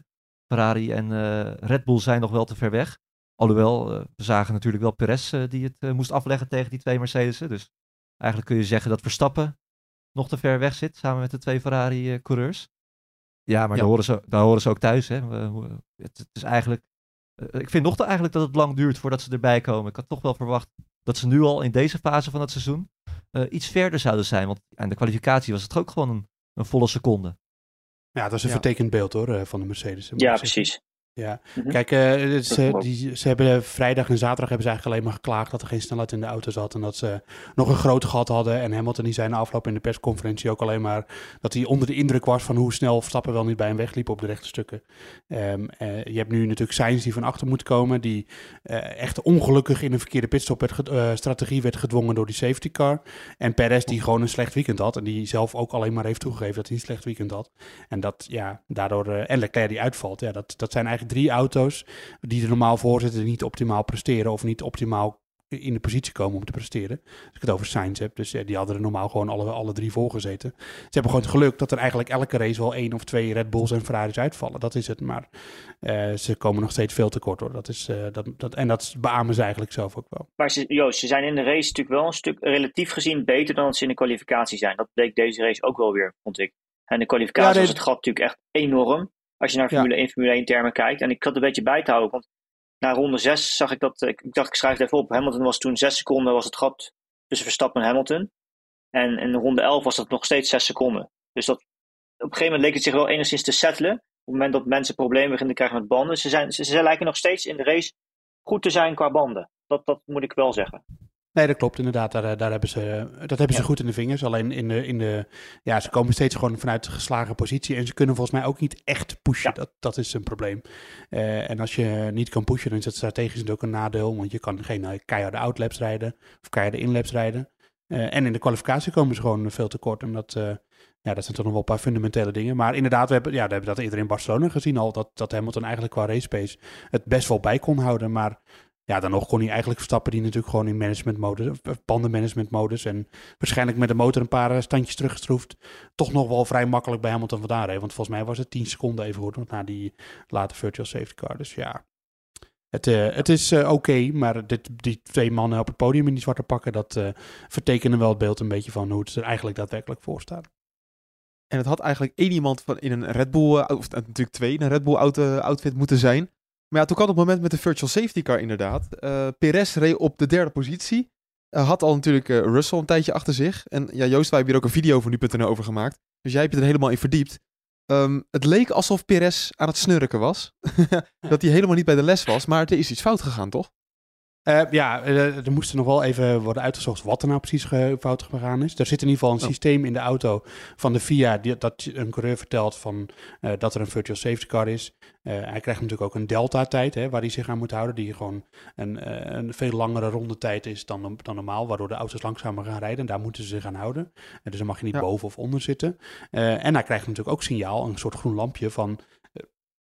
Ferrari en uh, Red Bull zijn nog wel te ver weg. Alhoewel, uh, we zagen natuurlijk wel Perez die het moest afleggen tegen die twee Mercedes'en. Dus eigenlijk kun je zeggen dat Verstappen nog te ver weg zit, samen met de twee Ferrari-coureurs. Ja, maar ja. Daar, horen ze, daar horen ze ook thuis. Hè. Het, het is eigenlijk, ik vind nog te eigenlijk dat het lang duurt voordat ze erbij komen. Ik had toch wel verwacht dat ze nu al in deze fase van het seizoen uh, iets verder zouden zijn. Want aan de kwalificatie was het ook gewoon een, een volle seconde. Ja, dat is een ja. vertekend beeld hoor, van de Mercedes. Ja, precies. Ja, mm-hmm. kijk, uh, ze, die, ze hebben vrijdag en zaterdag hebben ze eigenlijk alleen maar geklaagd dat er geen snelheid in de auto zat. En dat ze nog een groot gat hadden. En Hamilton die zei na afloop in de persconferentie ook alleen maar dat hij onder de indruk was van hoe snel Verstappen wel niet bij hem wegliep op de rechte stukken. Um, uh, je hebt nu natuurlijk Sainz die van achter moet komen, die uh, echt ongelukkig in een verkeerde pitstop werd strategie werd gedwongen door die safety car. En Perez die gewoon een slecht weekend had en die zelf ook alleen maar heeft toegegeven dat hij een slecht weekend had. En dat, ja, daardoor, en Leclerc die uitvalt, ja, dat, dat zijn eigenlijk drie auto's die er normaal voor zitten niet optimaal presteren of niet optimaal in de positie komen om te presteren. Als ik het over Sainz heb, dus ja, die hadden er normaal gewoon alle, alle drie voor gezeten. Ze hebben gewoon het geluk dat er eigenlijk elke race wel één of twee Red Bulls en Ferraris uitvallen. Dat is het, maar uh, ze komen nog steeds veel tekort hoor. Dat is, uh, dat, dat, en dat beamen ze eigenlijk zelf ook wel. Maar ze, Joost, ze zijn in de race natuurlijk wel een stuk relatief gezien beter dan ze in de kwalificatie zijn. Dat bleek deze race ook wel weer, vond ik. En de kwalificatie ja, nee, was het gat natuurlijk echt enorm. Als je naar Formule 1, Formule 1 termen kijkt. En ik had een beetje bij te houden. Want na ronde 6 zag ik dat. Ik, ik dacht, ik schrijf het even op. Hamilton was toen 6 seconden was het gat tussen Verstappen en Hamilton. En in ronde 11 was dat nog steeds 6 seconden. Dus dat, op een gegeven moment leek het zich wel enigszins te settelen. Op het moment dat mensen problemen beginnen te krijgen met banden. Ze, zijn, ze, ze lijken nog steeds in de race goed te zijn qua banden. Dat, dat moet ik wel zeggen. Nee, dat klopt inderdaad. Daar, daar hebben ze, dat hebben ze goed in de vingers. Alleen in de, in de, ja, ze komen steeds gewoon vanuit geslagen positie. En ze kunnen volgens mij ook niet echt pushen. Dat, dat is een probleem. Uh, en als je niet kan pushen, dan is dat strategisch natuurlijk een nadeel. Want je kan geen keiharde outlaps rijden of keiharde inlaps rijden. Uh, en in de kwalificatie komen ze gewoon veel te kort. En dat, uh, ja, dat zijn toch nog wel een paar fundamentele dingen. Maar inderdaad, we hebben, ja, we hebben dat eerder in Barcelona gezien al. Dat, dat Hamilton eigenlijk qua race pace het best wel bij kon houden. Maar ja, dan nog kon hij eigenlijk Verstappen die natuurlijk gewoon in management modus, bandenmanagement modus en waarschijnlijk met de motor een paar eh, standjes teruggeschroefd, toch nog wel vrij makkelijk bij Hamilton vandaan rijden. Want volgens mij was het 10 seconden even goed na die late virtual safety car. Dus ja, het, uh, het is uh, oké, maar dit, die twee mannen op het podium in die zwarte pakken, dat uh, vertekenen wel het beeld een beetje van hoe het er eigenlijk daadwerkelijk voor staat. En het had eigenlijk één iemand van in een Red Bull, of natuurlijk twee, in een Red Bull auto, outfit moeten zijn. Maar ja, toen kwam het moment met de virtual safety car inderdaad. Uh, Perez reed op de derde positie. Uh, had al natuurlijk uh, Russell een tijdje achter zich. En ja, Joost, wij hebben hier ook een video van nu.nl over gemaakt. Dus jij hebt je er helemaal in verdiept. Um, het leek alsof Perez aan het snurken was. dat hij helemaal niet bij de les was. Maar er is iets fout gegaan, toch? Uh, ja, uh, er moest nog wel even worden uitgezocht wat er nou precies ge fout gegaan is. Er zit in ieder geval een oh. systeem in de auto van de FIA die, dat een coureur vertelt van, uh, dat er een virtual safety car is. hij krijgt natuurlijk ook een delta-tijd waar hij zich aan moet houden, die gewoon een, een veel langere rondetijd is dan, dan normaal, waardoor de auto's langzamer gaan rijden. En daar moeten ze zich aan houden. dus dan mag je niet ja. boven of onder zitten. en hij krijgt natuurlijk ook signaal, een soort groen lampje van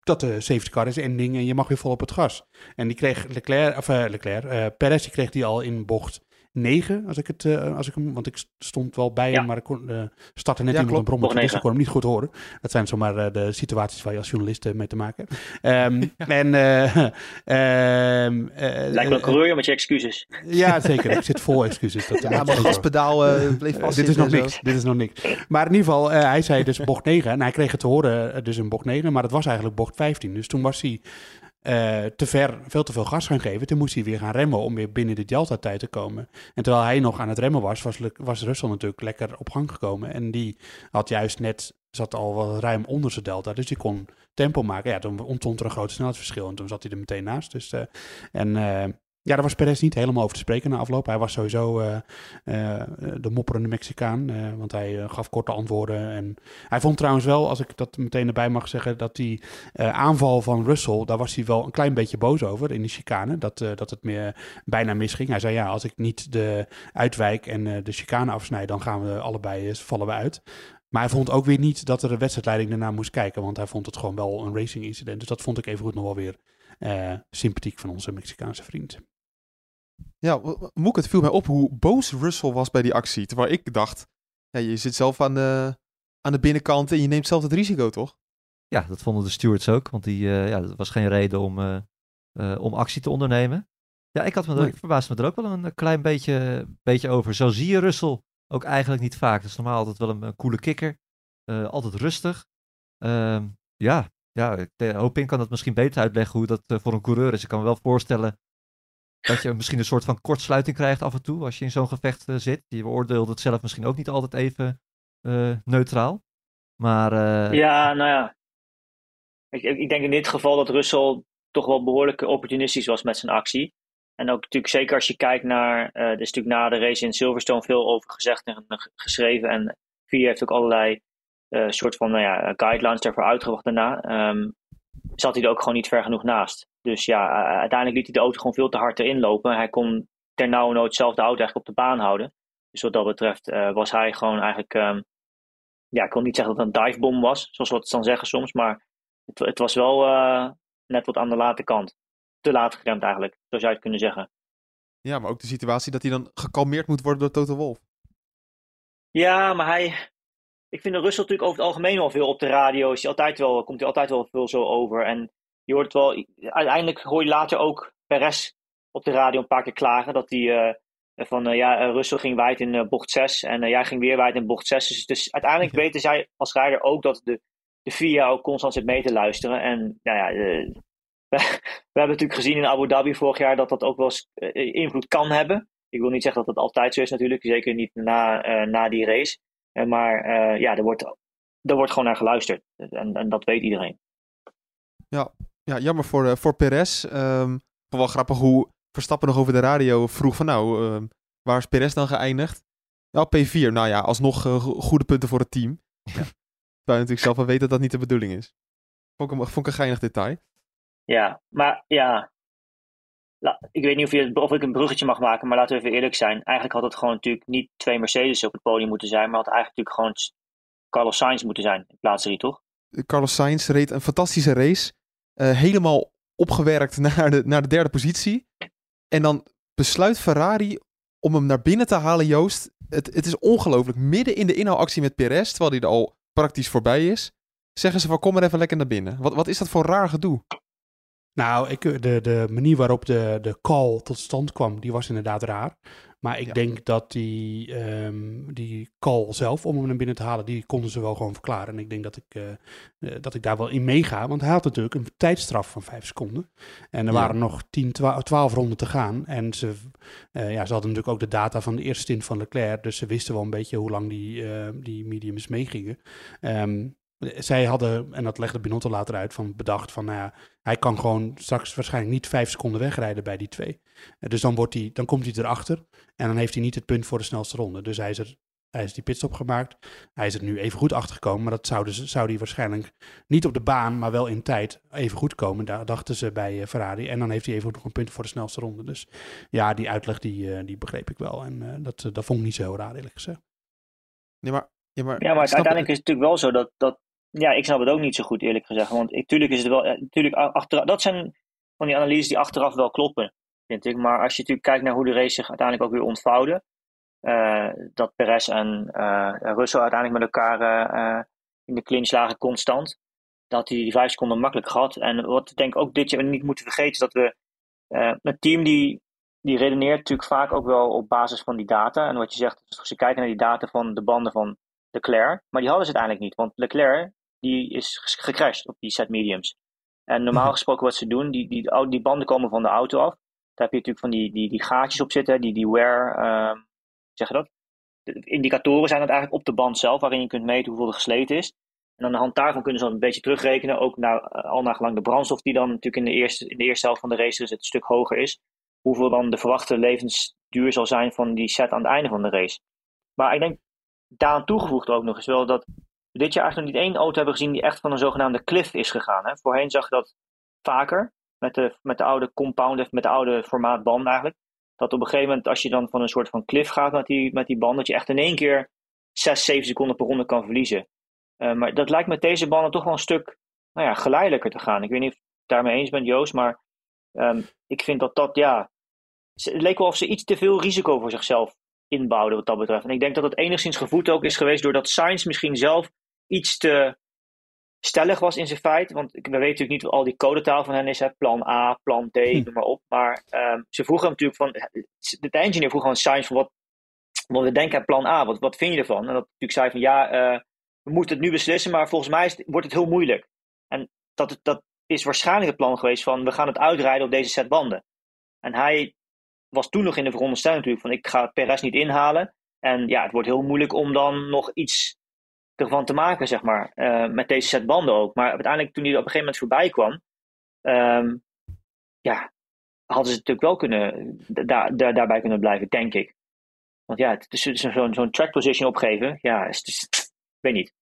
dat de safety car is ending en je mag weer vol op het gas. En die kreeg Leclerc, of uh, Leclerc, uh, Perez, die kreeg die al in bocht 9, als ik het, uh, als ik hem, want ik stond wel bij ja. hem, maar ik kon, uh, startte net ja, iemand een brommer, dus ik kon hem niet goed horen. Dat zijn zomaar uh, de situaties waar je als journalist mee te maken hebt. Um, ja. En, um, Lijkt wel een coureur met je excuses. Ja, zeker. ik zit vol excuses. Dat, ja, maar gaspedaal bleef vast. dit is nog niks. Dit is nog niks. Maar in ieder geval, hij zei dus bocht 9 en hij kreeg het te horen, dus een bocht 9, maar het was eigenlijk bocht 15. Dus toen was hij uh, te ver, veel te veel gas gaan geven. Toen moest hij weer gaan remmen om weer binnen de delta-tijd te komen. En terwijl hij nog aan het remmen was, was, was Russell natuurlijk lekker op gang gekomen. En die had juist net, zat al wel ruim onder zijn delta, dus die kon tempo maken. Ja, toen ontstond er een groot snelheidsverschil en toen zat hij er meteen naast. Dus, uh, en uh, ja, daar was Perez niet helemaal over te spreken na afloop. Hij was sowieso uh, uh, de mopperende Mexicaan, uh, want hij gaf korte antwoorden. En hij vond trouwens wel, als ik dat meteen erbij mag zeggen, dat die aanval van Russell, daar was hij wel een klein beetje boos over in de chicane. Dat, dat het meer bijna misging. Hij zei ja, als ik niet de uitwijk en de chicane afsnijd, dan gaan we allebei, vallen we uit. Maar hij vond ook weer niet dat er de wedstrijdleiding daarna moest kijken, want hij vond het gewoon wel een racing incident. Dus dat vond ik even goed nog wel weer sympathiek van onze Mexicaanse vriend. Ja, Moek, het viel mij op hoe boos Russell was bij die actie. Terwijl ik dacht, ja, je zit zelf aan de, aan de binnenkant en je neemt zelf het risico, toch? Ja, dat vonden de stewards ook, want die, uh, ja, dat was geen reden om, uh, uh, om actie te ondernemen. Ja, ik, had me, nee. ik verbaasde me er ook wel een klein beetje, beetje over. Zo zie je Russell ook eigenlijk niet vaak. Dat is normaal altijd wel een, een coole kikker. altijd rustig. Ehm, ja, ja, Hopin kan dat misschien beter uitleggen hoe dat voor een coureur is. Ik kan me wel voorstellen dat je misschien een soort van kortsluiting krijgt af en toe als je in zo'n gevecht uh, zit. Je beoordeelt het zelf misschien ook niet altijd even uh, neutraal. Maar, uh... Ja, nou ja. Ik, ik, denk in dit geval dat Russell toch wel behoorlijk opportunistisch was met zijn actie. En ook natuurlijk zeker als je kijkt naar, er is natuurlijk na de race in Silverstone veel over gezegd en geschreven. En VIA heeft ook allerlei soort van nou ja, guidelines daarvoor uitgebracht daarna. Um, zat hij er ook gewoon niet ver genoeg naast. Dus ja, uiteindelijk liet hij de auto gewoon veel te hard erin lopen. Hij kon ter nauwe nood zelf de auto eigenlijk op de baan houden. Dus wat dat betreft uh, was hij gewoon eigenlijk... Um, ja, ik kon niet zeggen dat het een divebom was, zoals we het dan zeggen soms. Maar het, het was wel uh, net wat aan de late kant. Te laat geremd eigenlijk, zo zou je het kunnen zeggen. Ja, maar ook de situatie dat hij dan gekalmeerd moet worden door Toto Wolf. Ja, maar hij, ik vind de Russell natuurlijk over het algemeen wel veel op de radio. Is hij altijd wel, komt hij altijd wel veel zo over. En je hoort wel, uiteindelijk hoor je later ook Perez op de radio een paar keer klagen. Dat hij uh, van, uh, ja, Russell ging wijd in uh, bocht 6 en jij ging weer wijd in bocht 6. Dus, dus uiteindelijk weten zij als rijder ook dat de de VIA ook constant zit mee te luisteren. En nou ja, we, we, hebben natuurlijk gezien in Abu Dhabi vorig jaar dat dat ook wel eens invloed kan hebben. Ik wil niet zeggen dat het altijd zo is natuurlijk, zeker niet na, na die race. Maar ja, er wordt, er wordt gewoon naar geluisterd. En, en dat weet iedereen. Ja, ja jammer voor, voor Perez. Um, wel grappig hoe Verstappen nog over de radio vroeg van nou, uh, waar is Perez dan geëindigd? Nou, P4. Nou ja, alsnog uh, goede punten voor het team. Ja. Terwijl je natuurlijk zelf wel weet dat dat niet de bedoeling is. Vond ik, vond ik een geinig detail. Ja, maar ja. Ik weet niet of, je, of ik een bruggetje mag maken, maar laten we even eerlijk zijn. Eigenlijk had het gewoon natuurlijk niet twee Mercedes op het podium moeten zijn, maar had eigenlijk natuurlijk gewoon Carlos Sainz moeten zijn in plaats drie, toch? Carlos Sainz reed een fantastische race. Uh, helemaal opgewerkt naar de, naar de derde positie. En dan besluit Ferrari om hem naar binnen te halen, Joost. Het, het is ongelooflijk. Midden in de inhaalactie met Perez, terwijl hij er al praktisch voorbij is, zeggen ze van kom maar even lekker naar binnen. Wat, wat is dat voor raar gedoe? Nou, ik, de, de manier waarop de, de call tot stand kwam, die was inderdaad raar. Maar ik denk dat die, um, die call zelf, om hem naar binnen te halen, die konden ze wel gewoon verklaren. En ik denk dat ik, uh, dat ik daar wel in meega. Want hij had natuurlijk een tijdstraf van vijf seconden. En er waren nog 10, 12, ronden te gaan. En ze, uh, ja, ze hadden natuurlijk ook de data van de eerste stint van Leclerc. Dus ze wisten wel een beetje hoe lang die, die mediums meegingen. Um, zij hadden, en dat legde Binotto later uit, van bedacht van, nou ja, hij kan gewoon straks waarschijnlijk niet vijf seconden wegrijden bij die twee. Eh, dus dan, wordt hij, dan komt hij erachter en dan heeft hij niet het punt voor de snelste ronde. Dus hij is, er, hij is die pitstop gemaakt. Hij is er nu even goed achtergekomen, maar dat zou, dus, zou hij waarschijnlijk niet op de baan, maar wel in tijd even goed komen. Daar dachten ze bij eh, Ferrari. En dan heeft hij even goed nog een punt voor de snelste ronde. Dus ja, die uitleg die, eh, die begreep ik wel. En dat, dat vond ik niet zo heel raar, eerlijk gezegd. Nee, maar ja, maar, ja, maar uiteindelijk is het natuurlijk wel zo dat, dat ja, ik snap het ook niet zo goed, eerlijk gezegd. Want natuurlijk is het wel. Natuurlijk, achteraf, dat zijn van die analyses die achteraf wel kloppen, vind ik. Maar als je natuurlijk kijkt naar hoe de race zich uiteindelijk ook weer ontvouwde. Uh, dat Perez en uh, Russell uiteindelijk met elkaar in de clinch lagen constant. Dat hij die vijf seconden makkelijk gehad. En wat ik denk ook dit jaar niet moeten vergeten is dat we. een team die, die redeneert natuurlijk vaak ook wel op basis van die data. En wat je zegt, als ze kijken naar die data van de banden van Leclerc. Maar die hadden ze uiteindelijk niet. Want Leclerc die is gecrashed op die set mediums. En normaal mhm. gesproken wat ze doen, die, die, die banden komen van de auto af. Daar heb je natuurlijk van die, die, die gaatjes op zitten, die, die wear, uh, zeg je dat? De indicatoren zijn het eigenlijk op de band zelf, waarin je kunt meten hoeveel er gesleten is. En aan de hand daarvan kunnen ze dan een beetje terugrekenen, ook naar, eh, al naar gelang de brandstof die dan natuurlijk in de, eerste, in de eerste helft van de race dus het stuk hoger is. Hoeveel dan de verwachte levensduur zal zijn van die set aan het einde van de race. Maar ik denk daaraan toegevoegd ook nog eens wel dat dit jaar eigenlijk nog niet één auto hebben gezien die echt van een zogenaamde cliff is gegaan. Hè? Voorheen zag je dat vaker met de, met de oude compound, met de oude formaat band eigenlijk. Dat op een gegeven moment, als je dan van een soort van cliff gaat met die, met die band, dat je echt in één keer 6, 7 seconden per ronde kan verliezen. Uh, maar dat lijkt met deze banden toch wel een stuk nou ja, geleidelijker te gaan. Ik weet niet of je het daarmee eens bent, Joost, maar um, ik vind dat dat, ja. Het leek wel of ze iets te veel risico voor zichzelf inbouwden wat dat betreft. En ik denk dat het enigszins gevoed ook is geweest doordat Science misschien zelf iets te stellig was in zijn feit. Want we weten natuurlijk niet wat al die codetaal van hen is. Hè. Plan A, plan D, hm. noem maar op. Maar um, ze vroegen hem natuurlijk van... De engineer vroeg gewoon Science van wat, wat we denken aan plan A. Wat, wat vind je ervan? En dat natuurlijk zei van ja, uh, we moeten het nu beslissen. Maar volgens mij is, wordt het heel moeilijk. En dat, dat is waarschijnlijk het plan geweest van we gaan het uitrijden op deze set banden. En hij was toen nog in de veronderstelling natuurlijk van ik ga Perez niet inhalen. En ja, het wordt heel moeilijk om dan nog iets ervan te maken, zeg maar. Uh, met deze set banden ook. Maar uiteindelijk, toen hij op een gegeven moment voorbij kwam, um, ja, hadden ze natuurlijk wel kunnen, daar, daar, daarbij kunnen blijven, denk ik. Want ja, het is, zo'n zo'n track position opgeven, ja, is, is, weet niet.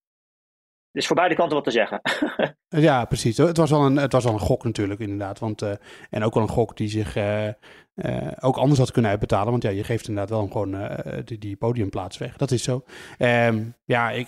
Dus voor beide kanten wat te zeggen. ja, precies. Het was, al een, het was al een gok natuurlijk, inderdaad. Want, uh, en ook al een gok die zich uh, ook anders had kunnen uitbetalen. Want ja, je geeft inderdaad wel gewoon die, die podiumplaats weg. Dat is zo. Um, ja, ik,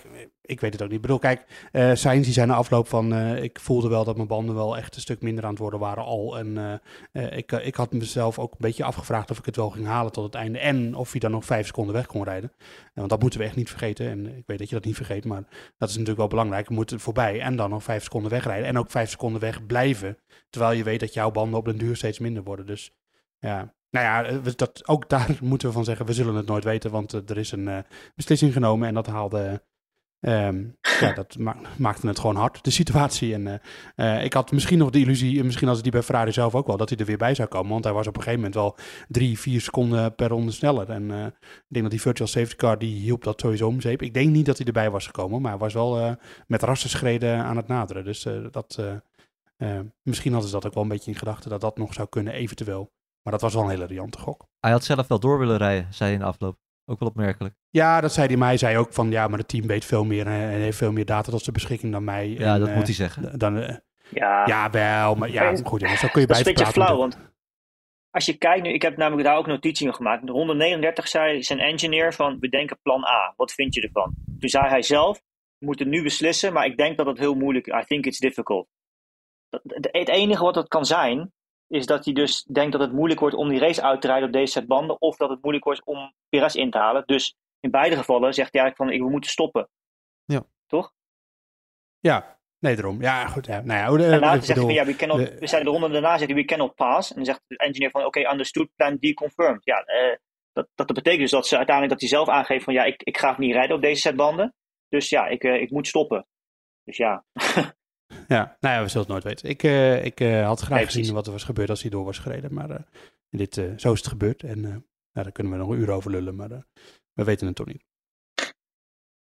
ik weet het ook niet. Ik bedoel, kijk, uh, Sainz die zei na afloop van... Uh, ik voelde wel dat mijn banden wel echt een stuk minder aan het worden waren al. En uh, ik, ik had mezelf ook een beetje afgevraagd of ik het wel ging halen tot het einde. En of hij dan nog vijf seconden weg kon rijden. want dat moeten we echt niet vergeten. En ik weet dat je dat niet vergeet, maar dat is natuurlijk wel belangrijk. We moeten voorbij en dan nog vijf seconden wegrijden. En ook vijf seconden weg blijven. Terwijl je weet dat jouw banden op den duur steeds minder worden. Dus ja, nou ja, dat, ook daar moeten we van zeggen, we zullen het nooit weten, want er is een beslissing genomen en dat haalde Ehm, ja, dat ma maakte het gewoon hard, de situatie. En eh, eh, ik had misschien nog de illusie, misschien als die bij Ferrari zelf ook wel, dat hij er weer bij zou komen. Want hij was op een gegeven moment wel drie, vier seconden per ronde sneller. En eh, ik denk dat die virtual safety car, die hielp dat sowieso om zeep. Ik denk niet dat hij erbij was gekomen, maar hij was wel met rassenschreden aan het naderen. Dus dat, misschien hadden ze dat ook wel een beetje in gedachten, dat dat nog zou kunnen eventueel. Maar dat was wel een hele riante gok. Hij had zelf wel door willen rijden, zei hij in de afloop. Ook wel opmerkelijk. Ja, dat zei hij mij. zei ook van ja, maar het team weet veel meer en heeft veel meer data tot zijn beschikking dan mij. Ja, en, dat uh, moet hij zeggen. Dan, uh, ja. ja, wel. Maar ja, goed. Ja, zo kun je dat is bij een beetje flauw, want als je kijkt nu, ik heb namelijk daar ook notitie in gemaakt. De 139 zei zijn engineer van, we denken plan A. Wat vind je ervan? Toen zei hij zelf, we moeten nu beslissen, maar ik denk dat het heel moeilijk I think it's difficult. Het enige wat het kan zijn, is dat hij dus denkt dat het moeilijk wordt om die race uit te rijden op deze set banden. Of dat het moeilijk wordt om Perez in te halen. Dus in beide gevallen zegt hij eigenlijk van, we moeten stoppen. Ja. Toch? Ja, nee, daarom. Ja, goed. Ja. Nou ja, en later zegt hij ja, we, cannot, de, we zeiden de ronde daarna, zegt hij, we cannot pass. En dan zegt de engineer van, oké, okay, understood, plan D confirmed. Ja, uh, dat, dat betekent dus dat ze uiteindelijk dat hij zelf aangeeft van, ja, ik, ik ga het niet rijden op deze set banden. Dus ja, ik, uh, ik moet stoppen. Dus ja. Ja, nou ja, we zullen het nooit weten. Ik, uh, ik uh, had graag nee, gezien wat er was gebeurd als hij door was gereden. Maar uh, dit, zo is het gebeurd. En nou, daar kunnen we nog een uur over lullen. Maar we weten het toch niet.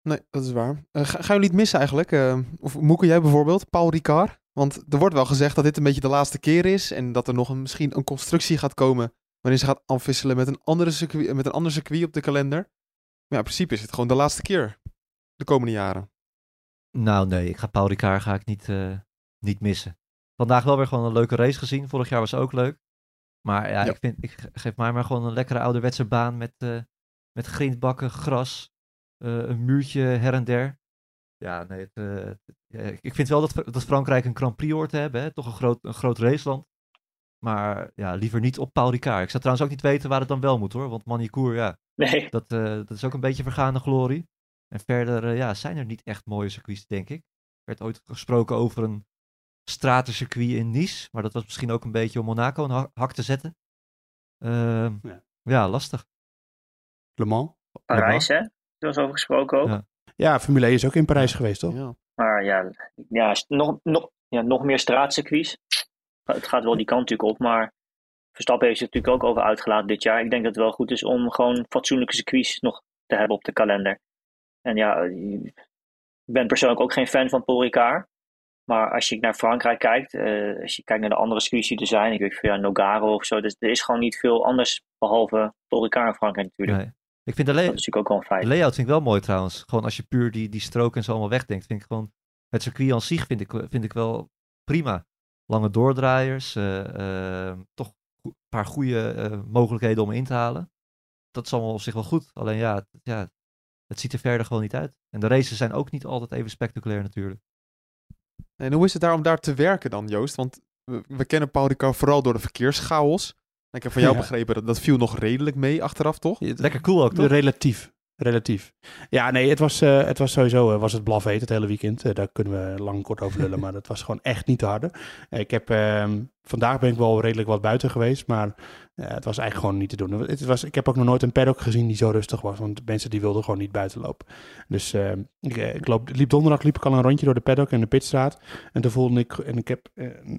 Nee, dat is waar. ga, gaan jullie niet missen eigenlijk? of Moeke, jij bijvoorbeeld? Paul Ricard? Want er wordt wel gezegd dat dit een beetje de laatste keer is. En dat er nog een, misschien een constructie gaat komen. Waarin ze gaat afwisselen met een, andere circuit, met een ander circuit op de kalender. Maar ja, in principe is het gewoon de laatste keer. De komende jaren. Nou nee, ik ga Paul Ricard ga ik niet, uh, niet missen. Vandaag wel weer gewoon een leuke race gezien. Vorig jaar was ook leuk. Maar ja, ja. Ik, vind, ik geef mij maar gewoon een lekkere ouderwetse baan met, uh, met grindbakken, gras, uh, een muurtje her en der. Ja, nee, het, ik vind wel dat, dat Frankrijk een Grand Prix hoort te hebben. Hè? Toch een groot, een groot raceland. Maar ja, liever niet op Paul Ricard. Ik zou trouwens ook niet weten waar het dan wel moet hoor. Want Manicourt, ja, nee. dat, dat is ook een beetje vergaande glorie. En verder uh, ja, zijn er niet echt mooie circuits, denk ik. Er werd ooit gesproken over een stratencircuit in Nice. Maar dat was misschien ook een beetje om Monaco een ha hak te zetten. Uh, ja. ja. lastig. Le Mans? Parijs, hè? Er was over gesproken ook. Ja. ja, Formule 1 is ook in Parijs geweest, toch? Ja. Maar ja, ja, nog, nog, ja, nog meer straatcircuits. Het gaat wel die kant natuurlijk op, maar Verstappen heeft zich natuurlijk ook over uitgelaten dit jaar. Ik denk dat het wel goed is om gewoon fatsoenlijke circuits nog te hebben op de kalender. En ja, ik ben persoonlijk ook geen fan van Paul Ricard. Maar als je naar Frankrijk kijkt, uh, als je kijkt naar de andere circuits die er zijn, ik weet van ja, Nogaro of zo, dus er is gewoon niet veel anders behalve Paul Ricard in Frankrijk natuurlijk. Nee. Ik vind de, dat is natuurlijk ook wel een feit. de layout vind ik wel mooi trouwens. Gewoon als je puur die, die strook en zo allemaal wegdenkt, vind ik gewoon, het circuit aan zich vind ik, vind ik wel prima. Lange doordraaiers, uh, uh, toch een paar goede mogelijkheden om in te halen. Dat is allemaal op zich wel goed. Alleen ja, ja het ziet er verder gewoon niet uit. En de races zijn ook niet altijd even spectaculair natuurlijk. En hoe is het daar om daar te werken dan, Joost? Want we, we kennen Paul Ricard vooral door de verkeerschaos. Ik heb van jou ja. begrepen dat dat viel nog redelijk mee achteraf, toch? Lekker cool ook, toch? Relatief. Relatief. Ja, nee, het was, uh, het was sowieso uh, was het blaf het hele weekend. Uh, daar kunnen we lang kort over lullen, maar dat was gewoon echt niet te harde. ik heb, ehm, vandaag ben ik wel redelijk wat buiten geweest, maar het was eigenlijk gewoon niet te doen. Het was, ik heb ook nog nooit een paddock gezien die zo rustig was, want mensen die wilden gewoon niet buiten lopen. Dus ehm, ik, ik loop, liep donderdag liep ik al een rondje door de paddock en de pitstraat. En toen voelde ik, en ik heb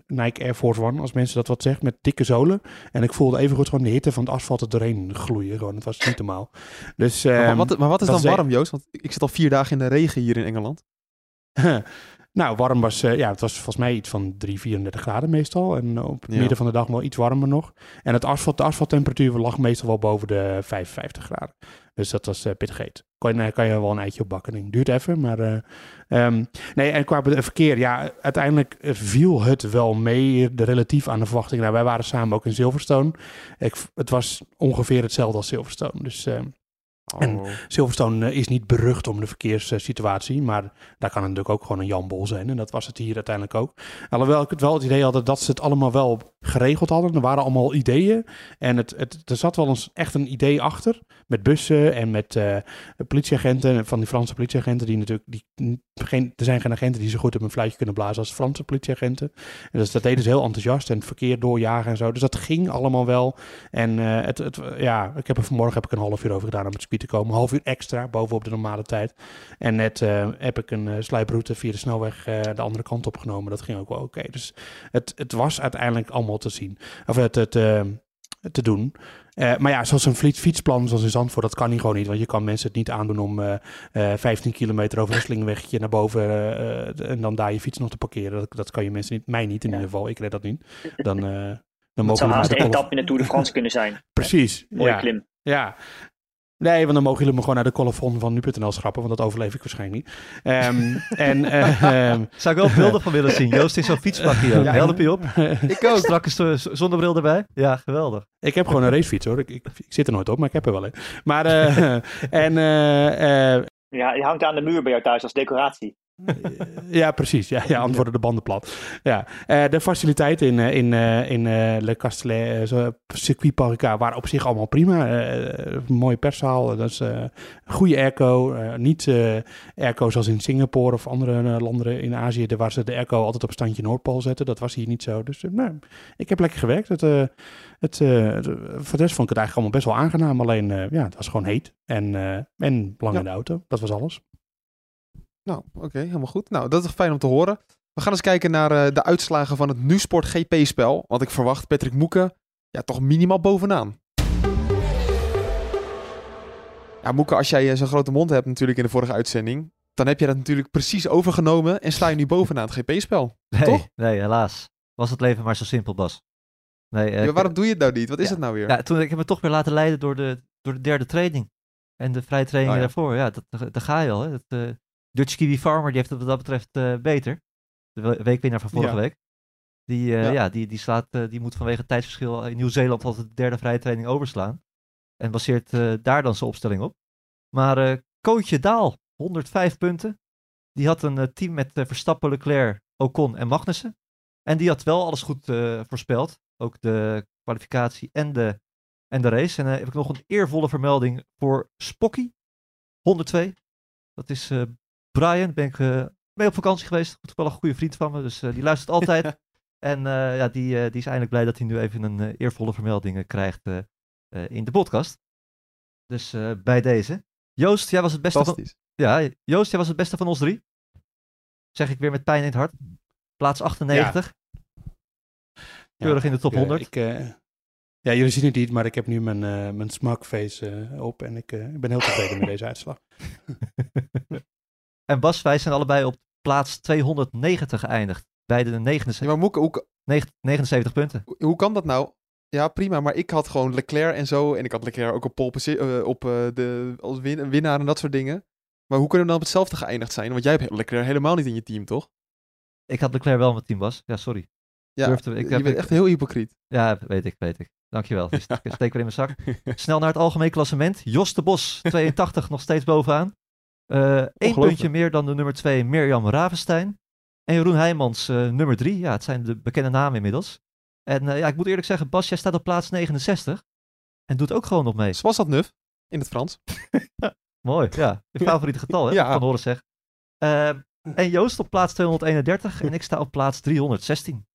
Nike Air Force One, als mensen dat wat zeggen, met dikke zolen. En ik voelde even goed gewoon de hitte van het asfalt er doorheen gloeien. Gewoon, het was niet normaal. Dus, maar, wat, maar wat is dan warm, Joost? Want ik zit al vier dagen in de regen hier in Engeland. nou, warm was, uh, ja, het was volgens mij iets van 3, 34 graden meestal. En op het ja. midden van de dag wel iets warmer nog. En het asfalt, de asfalttemperatuur lag meestal wel boven de 55 graden. Dus dat was uh, pittig heet. Kan, je, kan je wel een eitje op bakken. Duurt even, maar... Uh, um, nee, en qua verkeer, ja, uiteindelijk viel het wel mee, de relatief aan de verwachting. Nou, wij waren samen ook in Silverstone. Ik, het was ongeveer hetzelfde als Silverstone. Dus... Uh, Oh. En Silverstone uh, is niet berucht om de verkeerssituatie, maar daar kan het natuurlijk ook gewoon een Jan Bol zijn. En dat was het hier uiteindelijk ook. Alhoewel ik het wel het idee had dat ze het allemaal wel geregeld hadden. Er waren allemaal ideeën. En het, het, er zat wel eens echt een idee achter. Met bussen en met eh, politieagenten. Van die Franse politieagenten. Die natuurlijk. Die, geen, er zijn geen agenten die zo goed op een fluitje kunnen blazen als Franse politieagenten. En dus dat deden ze heel enthousiast. En het verkeer doorjagen en zo. Dus dat ging allemaal wel. En eh, het, het, ja, ik heb er vanmorgen heb ik een half uur over gedaan om het te komen. Een half uur extra bovenop de normale tijd. En net eh, heb ik een uh, sluiproute via de snelweg de andere kant opgenomen. Dat ging ook wel oké. Dus het, het was uiteindelijk allemaal te zien. Of het, het te doen. Uh, maar ja, zoals een fietsplan zoals in Zandvoort, dat kan niet gewoon niet. Want je kan mensen het niet aandoen om uh, uh, 15 kilometer over een slingwegje naar boven en dan daar je fiets nog te parkeren. Dat, dat kan je mensen niet, mij niet in ja. ieder geval. Ik red dat niet. Dan, dan mogen zou haast een etappe in de Tour de France kunnen zijn. Precies. Mooie ja. klim. Ja, Nee, want dan mogen jullie me gewoon naar de colofon van nu.nl schrappen, want dat overleef ik waarschijnlijk niet. Um, en, uh, um, Zou ik wel beelden van willen zien. Joost is zo'n fietspakje. Ja, Help je op. ik ook. Strak uh, zonder bril erbij. Ja, geweldig. Ik heb gewoon een racefiets hoor. Ik, ik, ik, zit er nooit op, maar ik heb er wel een. Maar, uh, en... Uh, ja, die hangt aan de muur bij jou thuis als decoratie. Ja, precies. Ja, ja, antwoorden de banden plat. Ja. Uh, de faciliteiten in, uh, in, uh, in Le Castellet, waren op zich allemaal prima. mooie perszaal, dat is goede airco. niet airco zoals in Singapore of andere landen in Azië, waar ze de airco altijd op standje Noordpool zetten. Dat was hier niet zo. Dus nou, ik heb lekker gewerkt. Het, het, voor de rest vond ik het eigenlijk allemaal best wel aangenaam. Alleen, ja, het was gewoon heet en, en lang ja. in de auto. Dat was alles. Nou, oké, okay, helemaal goed. Nou, dat is fijn om te horen. We gaan eens kijken naar uh, de uitslagen van het NuSport GP-spel. Want ik verwacht Patrick Moeken ja, toch minimaal bovenaan. Ja, Moeken, als jij uh, zo'n grote mond hebt natuurlijk in de vorige uitzending... dan heb je dat natuurlijk precies overgenomen en sta je nu bovenaan het GP-spel. Nee, toch? nee, helaas. Was het leven maar zo simpel, Bas. Nee, uh, ja, waarom doe je het nou niet? Wat is ja, het nou weer? Ja, toen, ik heb me toch weer laten leiden door de, door de derde training. En de vrije training Oh ja. daarvoor. Ja, dat, daar ga je al. Hè. Dat, uh, Dutch Kiwi Farmer die heeft het wat dat betreft uh, beter. De weekwinnaar van vorige Ja. week. Die, uh, Ja. ja. die, die, slaat, uh, die moet vanwege het tijdsverschil in Nieuw-Zeeland altijd de derde vrije training overslaan. En baseert daar dan zijn opstelling op. Maar Kootje Daal, 105 punten. Die had een team met Verstappen, Leclerc, Ocon en Magnussen. En die had wel alles goed voorspeld. Ook de kwalificatie en de, en de race. En uh, heb ik nog een eervolle vermelding voor Spocky, 102. Dat is uh, Brian, ben ik uh, mee op vakantie geweest. Wel een goede vriend van me, dus uh, die luistert altijd. en uh, ja, die, die is eindelijk blij dat hij nu even een eervolle vermelding krijgt in de podcast. Dus bij deze. Joost, jij was het beste van... Ja, Joost, jij was het beste van ons drie. Zeg ik weer met pijn in het hart. Plaats 98. Keurig ja, in de top 100. Ik, ja, jullie zien het niet, maar ik heb nu mijn, mijn smugface op en ik, ik ben heel tevreden met deze uitslag. En Bas, wij zijn allebei op plaats 290 geëindigd. Beide de 79, Ja, maar Moeke, hoe, 79 punten. hoe, hoe kan dat nou? Ja, prima, maar ik had gewoon Leclerc en zo. En ik had Leclerc ook op, pole eh, op eh, de, als win- winnaar en dat soort dingen. Maar hoe kunnen we dan op hetzelfde geëindigd zijn? Want jij hebt Leclerc helemaal niet in je team, toch? Ik had Leclerc wel in mijn team, Bas. Ja, sorry. Ja, Durfde- ik je heb- bent echt heel hypocriet. Ja, weet ik, weet ik. Dankjewel. St- steek weer in mijn zak. Snel naar het algemeen klassement. Jos de Bos, 82, nog steeds bovenaan. Eh Eén Ongelooflijk. puntje meer dan de nummer 2, Mirjam Ravenstein. En Jeroen Heijmans, eh, nummer 3. Ja, het zijn de bekende namen inmiddels. En eh, ja, ik moet eerlijk zeggen, Bas, jij staat op plaats 69. En doet ook gewoon nog mee. Was dat nuf? In het Frans. Mooi, ja. Je favoriete getal, hè? Ja. Van horen zeg. Eh, en Joost op plaats 231 en ik sta op plaats 316.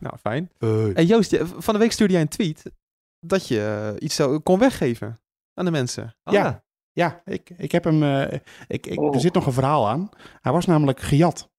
Nou, fijn. Hey. En Joost, je- van de week stuurde jij een tweet dat je iets zou, kon weggeven aan de mensen. Oh, Ja. Ja, ik, ik heb hem. eh, ik, ik, Oh. Er zit nog een verhaal aan. Hij was namelijk gejat.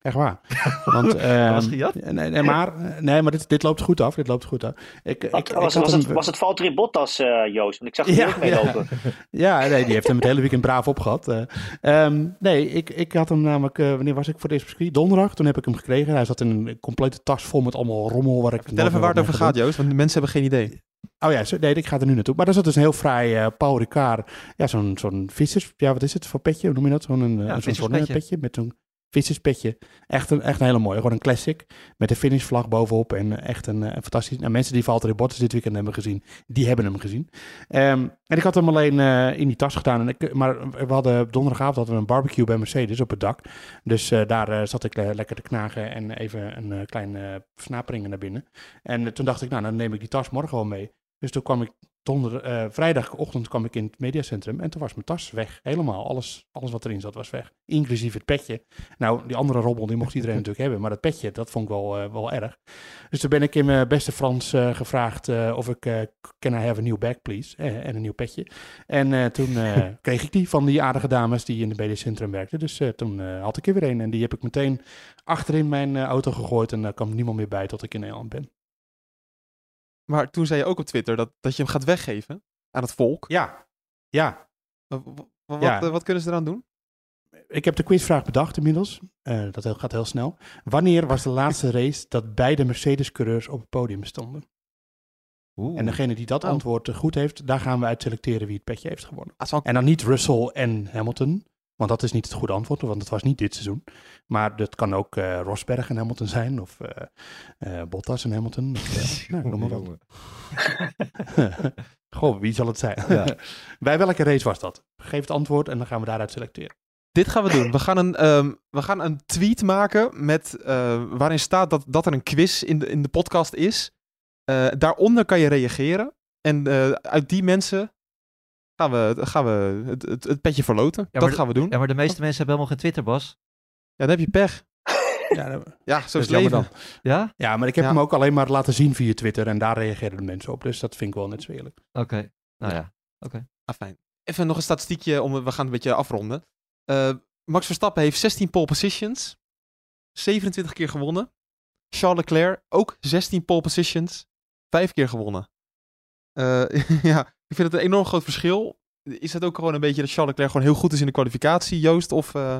Echt waar. Want, Hij was ehm, gejat? Nee, nee, maar, nee, maar dit, dit loopt goed af. Dit loopt goed af. Ik, ik, Wat, ik was, was, hem- het, was het Valtteri Bottas, eh, Joost? Want ik zag hem Ja, ook meelopen. Ja, nee, die heeft hem het hele weekend braaf opgehad. Eh, ehm, nee, ik, ik had hem namelijk, wanneer was ik voor het eerst op circuit? Donderdag, toen heb ik hem gekregen. Hij zat in een complete tas vol met allemaal rommel. Waar ik Vertel even waar het over gaat, Joost, want de mensen hebben geen idee. Oh ja, nee, ik ga er nu naartoe. Maar dat is dus een heel fraai eh Paul Ricard. Ja, zo'n zo'n vissers, ja wat is het voor petje? Hoe noem je dat? Zo'n een, Ja, zo'n visserspetje. zonnepetje met zo'n visserspetje. Echt een, echt een hele mooie. Gewoon een classic. Met een finishvlag bovenop. En echt een, een fantastisch. Nou, mensen die Valtteri Bottas dit weekend hebben gezien, die hebben hem gezien. Ehm, en ik had hem alleen uh, in die tas gedaan. En ik, maar we hadden donderdagavond hadden we een barbecue bij Mercedes op het dak. Dus uh, daar uh, zat ik lekker te knagen en even een klein versnaperingen naar binnen. En toen dacht ik, nou dan neem ik die tas morgen wel mee. Dus toen kwam ik donder, uh, vrijdagochtend kwam ik in het mediacentrum en toen was mijn tas weg. Helemaal, alles, alles wat erin zat was weg. Inclusief het petje. Nou, die andere robbel die mocht iedereen natuurlijk hebben, maar dat petje, dat vond ik wel, uh, wel erg. Dus toen ben ik in mijn beste Frans uh, gevraagd of ik, can I have a new bag please? en een nieuw petje. En toen kreeg ik die van die aardige dames die in het mediacentrum werkten. Dus toen had ik er weer een en die heb ik meteen achterin mijn auto gegooid en daar kwam niemand meer bij tot ik in Nederland ben. Maar toen zei je ook op Twitter dat, dat je hem gaat weggeven aan het volk. Ja, ja. Wat, wat, ja. wat, wat kunnen ze eraan doen? Ik heb de quizvraag bedacht inmiddels. Uh, dat gaat heel snel. Wanneer was de laatste race dat beide Mercedes-coureurs op het podium stonden? Oeh. En degene die dat oh. antwoord goed heeft, daar gaan we uit selecteren wie het petje heeft gewonnen. Ah, en dan niet Russell en Hamilton, want dat is niet het goede antwoord, want het was niet dit seizoen. Maar dat kan ook uh, Rosberg en Hamilton zijn, of uh, uh, Bottas en Hamilton. Of, nou, noem maar wat. Goh, wie zal het zijn? Ja. Bij welke race was dat? Geef het antwoord en dan gaan we daaruit selecteren. Dit gaan we doen. We gaan een, um, we gaan een tweet maken met, waarin staat dat, dat er een quiz in de, in de podcast is. daaronder kan je reageren. En uit die mensen gaan we, gaan we het, het, het petje verloten. Ja, dat gaan we doen. Ja, maar de meeste mensen hebben helemaal geen Twitter, Bas. Ja, dan heb je pech. Ja, dan, ja zo is het leven. Dan. Ja? Ja, maar ik heb hem ook alleen maar laten zien via Twitter en daar reageerden de mensen op. Dus dat vind ik wel net zo eerlijk. Oké, nou ja. Oké. Okay. Ah, fijn. Even nog een statistiekje, om, we gaan een beetje afronden. Uh, Max Verstappen heeft 16 pole positions, 27 keer gewonnen. Charles Leclerc ook 16 pole positions, 5 keer gewonnen. Uh, ja, ik vind het een enorm groot verschil. Is het ook gewoon een beetje dat Charles Leclerc gewoon heel goed is in de kwalificatie, Joost? Of uh,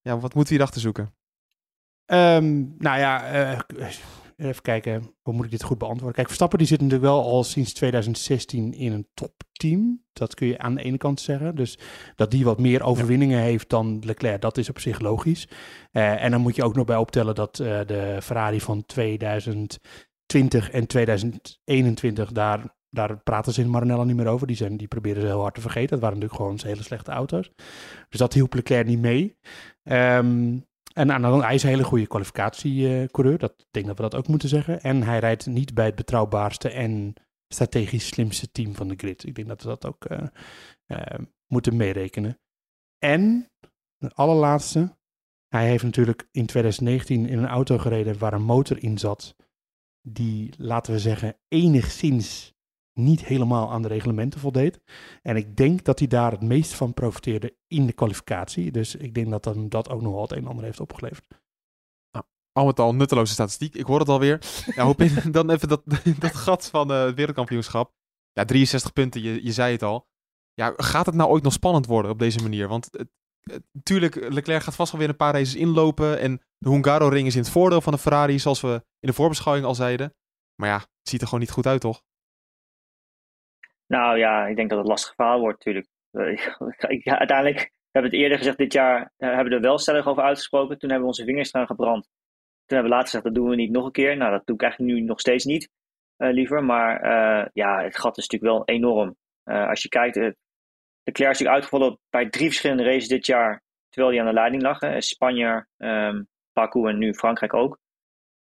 ja, wat moeten we hierachter zoeken? Um, nou ja, uh, even kijken, hoe moet ik dit goed beantwoorden? Kijk, Verstappen die zit natuurlijk wel al sinds 2016 in een topteam. Dat kun je aan de ene kant zeggen. Dus dat die wat meer overwinningen heeft dan Leclerc, dat is op zich logisch. En dan moet je ook nog bij optellen dat de Ferrari van 2020 en 2021 daar daar praten ze in Maranello niet meer over. Die, zijn, die proberen ze heel hard te vergeten. Dat waren natuurlijk gewoon hele slechte auto's. Dus dat hielp Leclerc niet mee. Um, en aan, hij is een hele goede kwalificatiecoureur. Dat ik denk dat we dat ook moeten zeggen. En hij rijdt niet bij het betrouwbaarste en strategisch slimste team van de grid. Ik denk dat we dat ook uh, uh, moeten meerekenen. En, de allerlaatste. Hij heeft natuurlijk in 2019 in een auto gereden waar een motor in zat. Die, laten we zeggen, enigszins niet helemaal aan de reglementen voldeed. En ik denk dat hij daar het meest van profiteerde in de kwalificatie. Dus ik denk dat dan dat ook nog wel het een en ander heeft opgeleverd. Nou, al met al nutteloze statistiek. Ik hoor het alweer. ja, hoop in, dan even dat, dat gat van uh, het wereldkampioenschap. Ja, 63 punten, je, je zei het al. Ja, gaat het nou ooit nog spannend worden op deze manier? Want natuurlijk, Leclerc gaat vast wel weer een paar races inlopen. En de Hungaro-ring is in het voordeel van de Ferrari, zoals we in de voorbeschouwing al zeiden. Maar ja, het ziet er gewoon niet goed uit, toch? Nou ja, ik denk dat het lastig verhaal wordt natuurlijk. Ja, uiteindelijk hebben we het eerder gezegd, dit jaar eh, hebben we er wel stellig over uitgesproken. Toen hebben we onze vingers eraan gebrand. Toen hebben we later gezegd, dat doen we niet nog een keer. Nou, dat doe ik eigenlijk nu nog steeds niet, uh, liever. Maar uh, ja, het gat is natuurlijk wel enorm. Uh, als je kijkt, de Claire is natuurlijk uitgevallen bij drie verschillende races dit jaar. Terwijl hij aan de leiding lag. Hè. Spanje, um, Baku en nu Frankrijk ook.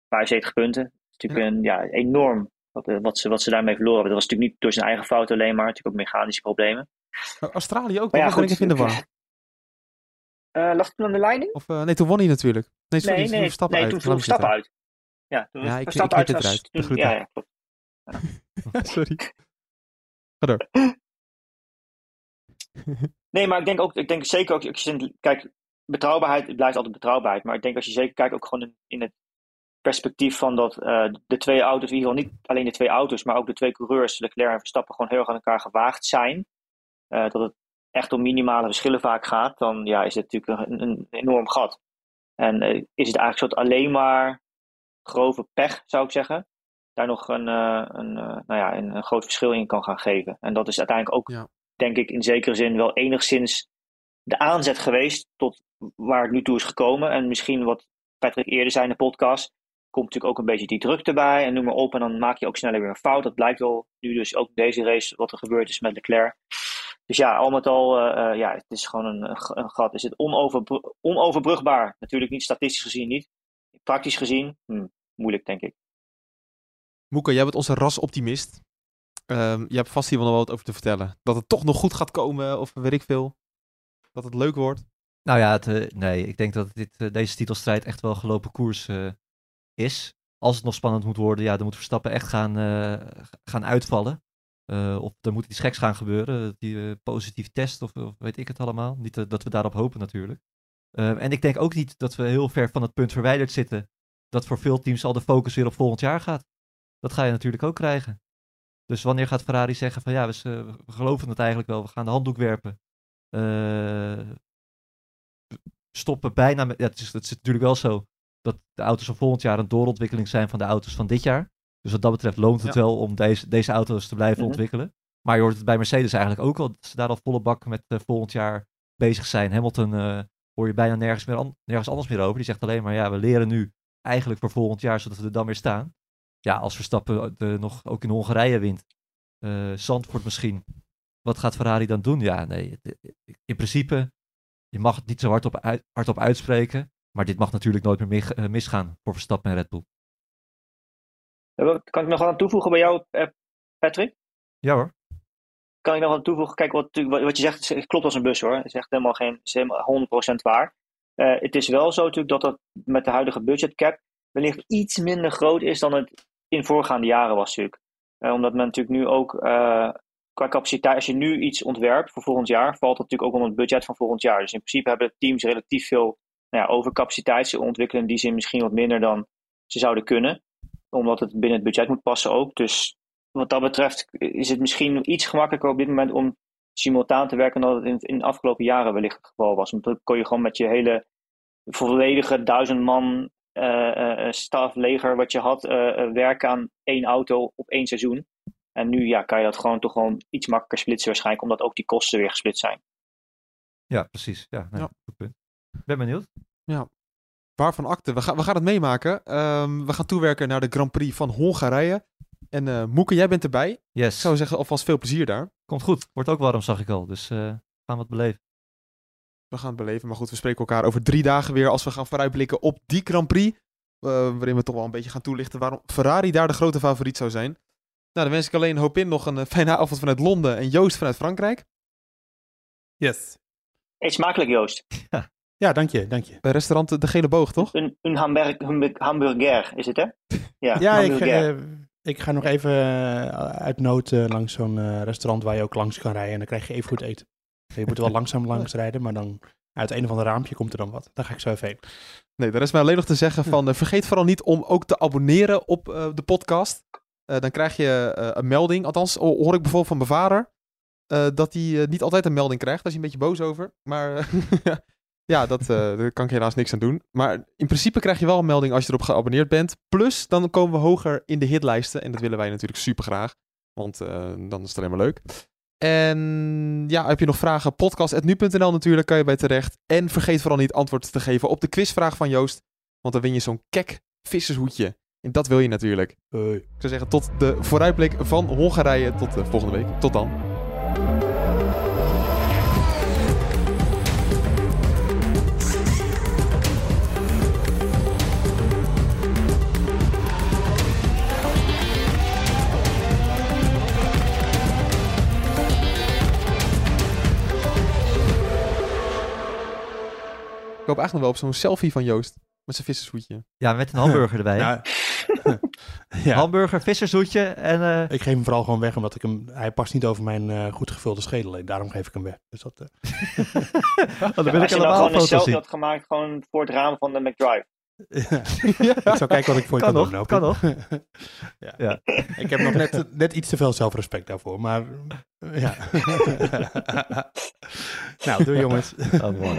75 punten. Dat is natuurlijk ja. een ja, enorm wat, eh, wat, ze, wat ze daarmee verloren hebben. Dat was natuurlijk niet door zijn eigen fout alleen maar. Natuurlijk ook mechanische problemen. Australië ook, maar ja, goed, ik even in de war. Uh, lag toen aan de leiding? Of, uh, nee, toen won hij natuurlijk. Nee, sorry, nee, nee, toen stappen nee, uit. toen stappen uit. Ja, toen ja, ik, stap uit. Het eruit. Toen, ja, ja, klopt. Ja. sorry. Ga door. nee, maar ik denk ook, ik denk zeker ook, als je, kijk, betrouwbaarheid blijft altijd betrouwbaarheid. Maar ik denk als je zeker kijkt ook gewoon in, in het perspectief van dat uh, de twee auto's, in ieder geval niet alleen de twee auto's, maar ook de twee coureurs, Leclerc en Verstappen, gewoon heel erg aan elkaar gewaagd zijn. Uh, dat het echt om minimale verschillen vaak gaat, dan ja, is het natuurlijk een, een enorm gat. En uh, is het eigenlijk soort alleen maar grove pech, zou ik zeggen, daar nog een, een, nou ja, een, een, groot verschil in kan gaan geven. En dat is uiteindelijk ook, ja. denk ik, in zekere zin wel enigszins de aanzet geweest tot waar het nu toe is gekomen. En misschien wat Patrick eerder zei in de podcast, komt natuurlijk ook een beetje die druk erbij en noem maar op. En dan maak je ook sneller weer een fout. Dat blijkt wel nu dus ook deze race wat er gebeurd is met Leclerc. Dus ja, al met al, uh, ja, het is gewoon een, een gat. Is het onoverbr onoverbrugbaar? Natuurlijk niet statistisch gezien niet. Praktisch gezien, hm, moeilijk denk ik. Moeke, jij bent onze rasoptimist. Um, je hebt vast hier wel nog wat over te vertellen. Dat het toch nog goed gaat komen, of weet ik veel. Dat het leuk wordt. Nou ja, het, uh, nee, ik denk dat dit, uh, deze titelstrijd echt wel gelopen koers uh, is. Als het nog spannend moet worden, ja, dan moet Verstappen echt gaan, gaan uitvallen. of er moet iets geks gaan gebeuren, die positieve test of, of, weet ik het allemaal. Niet dat we daarop hopen natuurlijk. Ehm, en ik denk ook niet dat we heel ver van het punt verwijderd zitten dat voor veel teams al de focus weer op volgend jaar gaat. Dat ga je natuurlijk ook krijgen. Dus wanneer gaat Ferrari zeggen van ja, we, geloven het eigenlijk wel, we gaan de handdoek werpen. Uh, stoppen bijna met, ja, het is natuurlijk wel zo dat de auto's van volgend jaar een doorontwikkeling zijn van de auto's van dit jaar. Dus wat dat betreft loont het ja. wel om deze, deze auto's te blijven mm -hmm. ontwikkelen. Maar je hoort het bij Mercedes eigenlijk ook al, dat ze daar al volle bak met uh, volgend jaar bezig zijn. Hamilton uh, hoor je bijna nergens, meer an nergens anders meer over. Die zegt alleen maar ja, we leren nu eigenlijk voor volgend jaar, zodat we er dan weer staan. Ja, als Verstappen de, nog ook in Hongarije wint, uh, Zandvoort misschien, wat gaat Ferrari dan doen? Ja, nee, in principe, je mag het niet zo hard op, uit, hardop uitspreken, maar dit mag natuurlijk nooit meer uh, misgaan voor Verstappen en Red Bull. Kan ik nog wat aan toevoegen bij jou, uh, Patrick? Ja hoor. Kan ik nog wat toevoegen? Kijk, wat, wat je zegt klopt als een bus hoor. Het is echt helemaal geen, is helemaal 100% waar. Uh, het is wel zo natuurlijk dat dat met de huidige budgetcap wellicht iets minder groot is dan het in voorgaande jaren was natuurlijk. Uh, omdat men natuurlijk nu ook uh, qua capaciteit, als je nu iets ontwerpt voor volgend jaar, valt dat natuurlijk ook onder het budget van volgend jaar. Dus in principe hebben de teams relatief veel nou ja, overcapaciteit. Ze ontwikkelen in die zin misschien wat minder dan ze zouden kunnen. Omdat het binnen het budget moet passen ook. Dus wat dat betreft is het misschien iets gemakkelijker op dit moment om simultaan te werken dan het in, in de afgelopen jaren wellicht het geval was. Want dan kon je gewoon met je hele volledige duizend man uh, uh, stafleger wat je had uh, werken aan één auto op één seizoen. En nu ja, kan je dat gewoon toch gewoon iets makkelijker splitsen waarschijnlijk, omdat ook die kosten weer gesplit zijn. Ja, precies. Ja, nee, ja. goed punt. Ben benieuwd. Ja. Waarvan akte? We, gaan we gaan het meemaken. Um, we gaan toewerken naar de Grand Prix van Hongarije. En uh, Moeke, jij bent erbij. Yes. Ik zou zeggen, alvast veel plezier daar. Komt goed. Wordt ook warm, zag ik al. Dus uh, gaan we het beleven. We gaan het beleven. Maar goed, we spreken elkaar over drie dagen weer als we gaan vooruitblikken op die Grand Prix. Uh, waarin we toch wel een beetje gaan toelichten waarom Ferrari daar de grote favoriet zou zijn. Nou, dan wens ik alleen hoop in nog een fijne avond vanuit Londen en Joost vanuit Frankrijk. Yes. Eet smakelijk, Joost. Ja, ja dank je, dank je. Bij restaurant De Gele Boog, toch? Een, een hamburg, hamburger is het, hè? Ja, ja ik, uh, ik ga nog even uh, uit nood uh, langs zo'n restaurant waar je ook langs kan rijden. En dan krijg je even goed eten. Je moet wel langzaam langs rijden, maar dan uit een of ander raampje komt er dan wat. Daar ga ik zo even heen. Nee, er is mij alleen nog te zeggen van uh, vergeet vooral niet om ook te abonneren op uh, de podcast. Uh, dan krijg je een melding. Althans, hoor ik bijvoorbeeld van mijn vader dat hij niet altijd een melding krijgt. Daar is hij een beetje boos over. Maar ja, dat, daar kan ik helaas niks aan doen. Maar in principe krijg je wel een melding als je erop geabonneerd bent. Plus, dan komen we hoger in de hitlijsten. En dat willen wij natuurlijk super graag. Want dan is het alleen maar leuk. En ja, heb je nog vragen? Podcast.nu.nl natuurlijk kan je bij terecht. En vergeet vooral niet antwoord te geven op de quizvraag van Joost. Want dan win je zo'n kek vissershoedje. En dat wil je natuurlijk. Hey. Ik zou zeggen tot de vooruitblik van Hongarije. Tot uh, volgende week. Tot dan. Hoop eigenlijk nog wel op zo'n selfie van Joost. Met zijn vissershoedje. Ja, met een hamburger erbij. Nou, ja. Hamburger, vissershoedje en... Uh... Ik geef hem vooral gewoon weg, omdat ik hem... Hij past niet over mijn uh, goed gevulde schedel. En daarom geef ik hem weg. Dus dat... Uh... oh, dan wil ja, ik allemaal gewoon een foto's selfie zien. had gemaakt, gewoon voor het raam van de McDrive. ik zal kijken wat ik voor je Kan kan, nog, doen. Kan nog. ja. Ja. Ik heb nog net, net iets te veel zelfrespect daarvoor, maar ja. nou, doei jongens. Oh,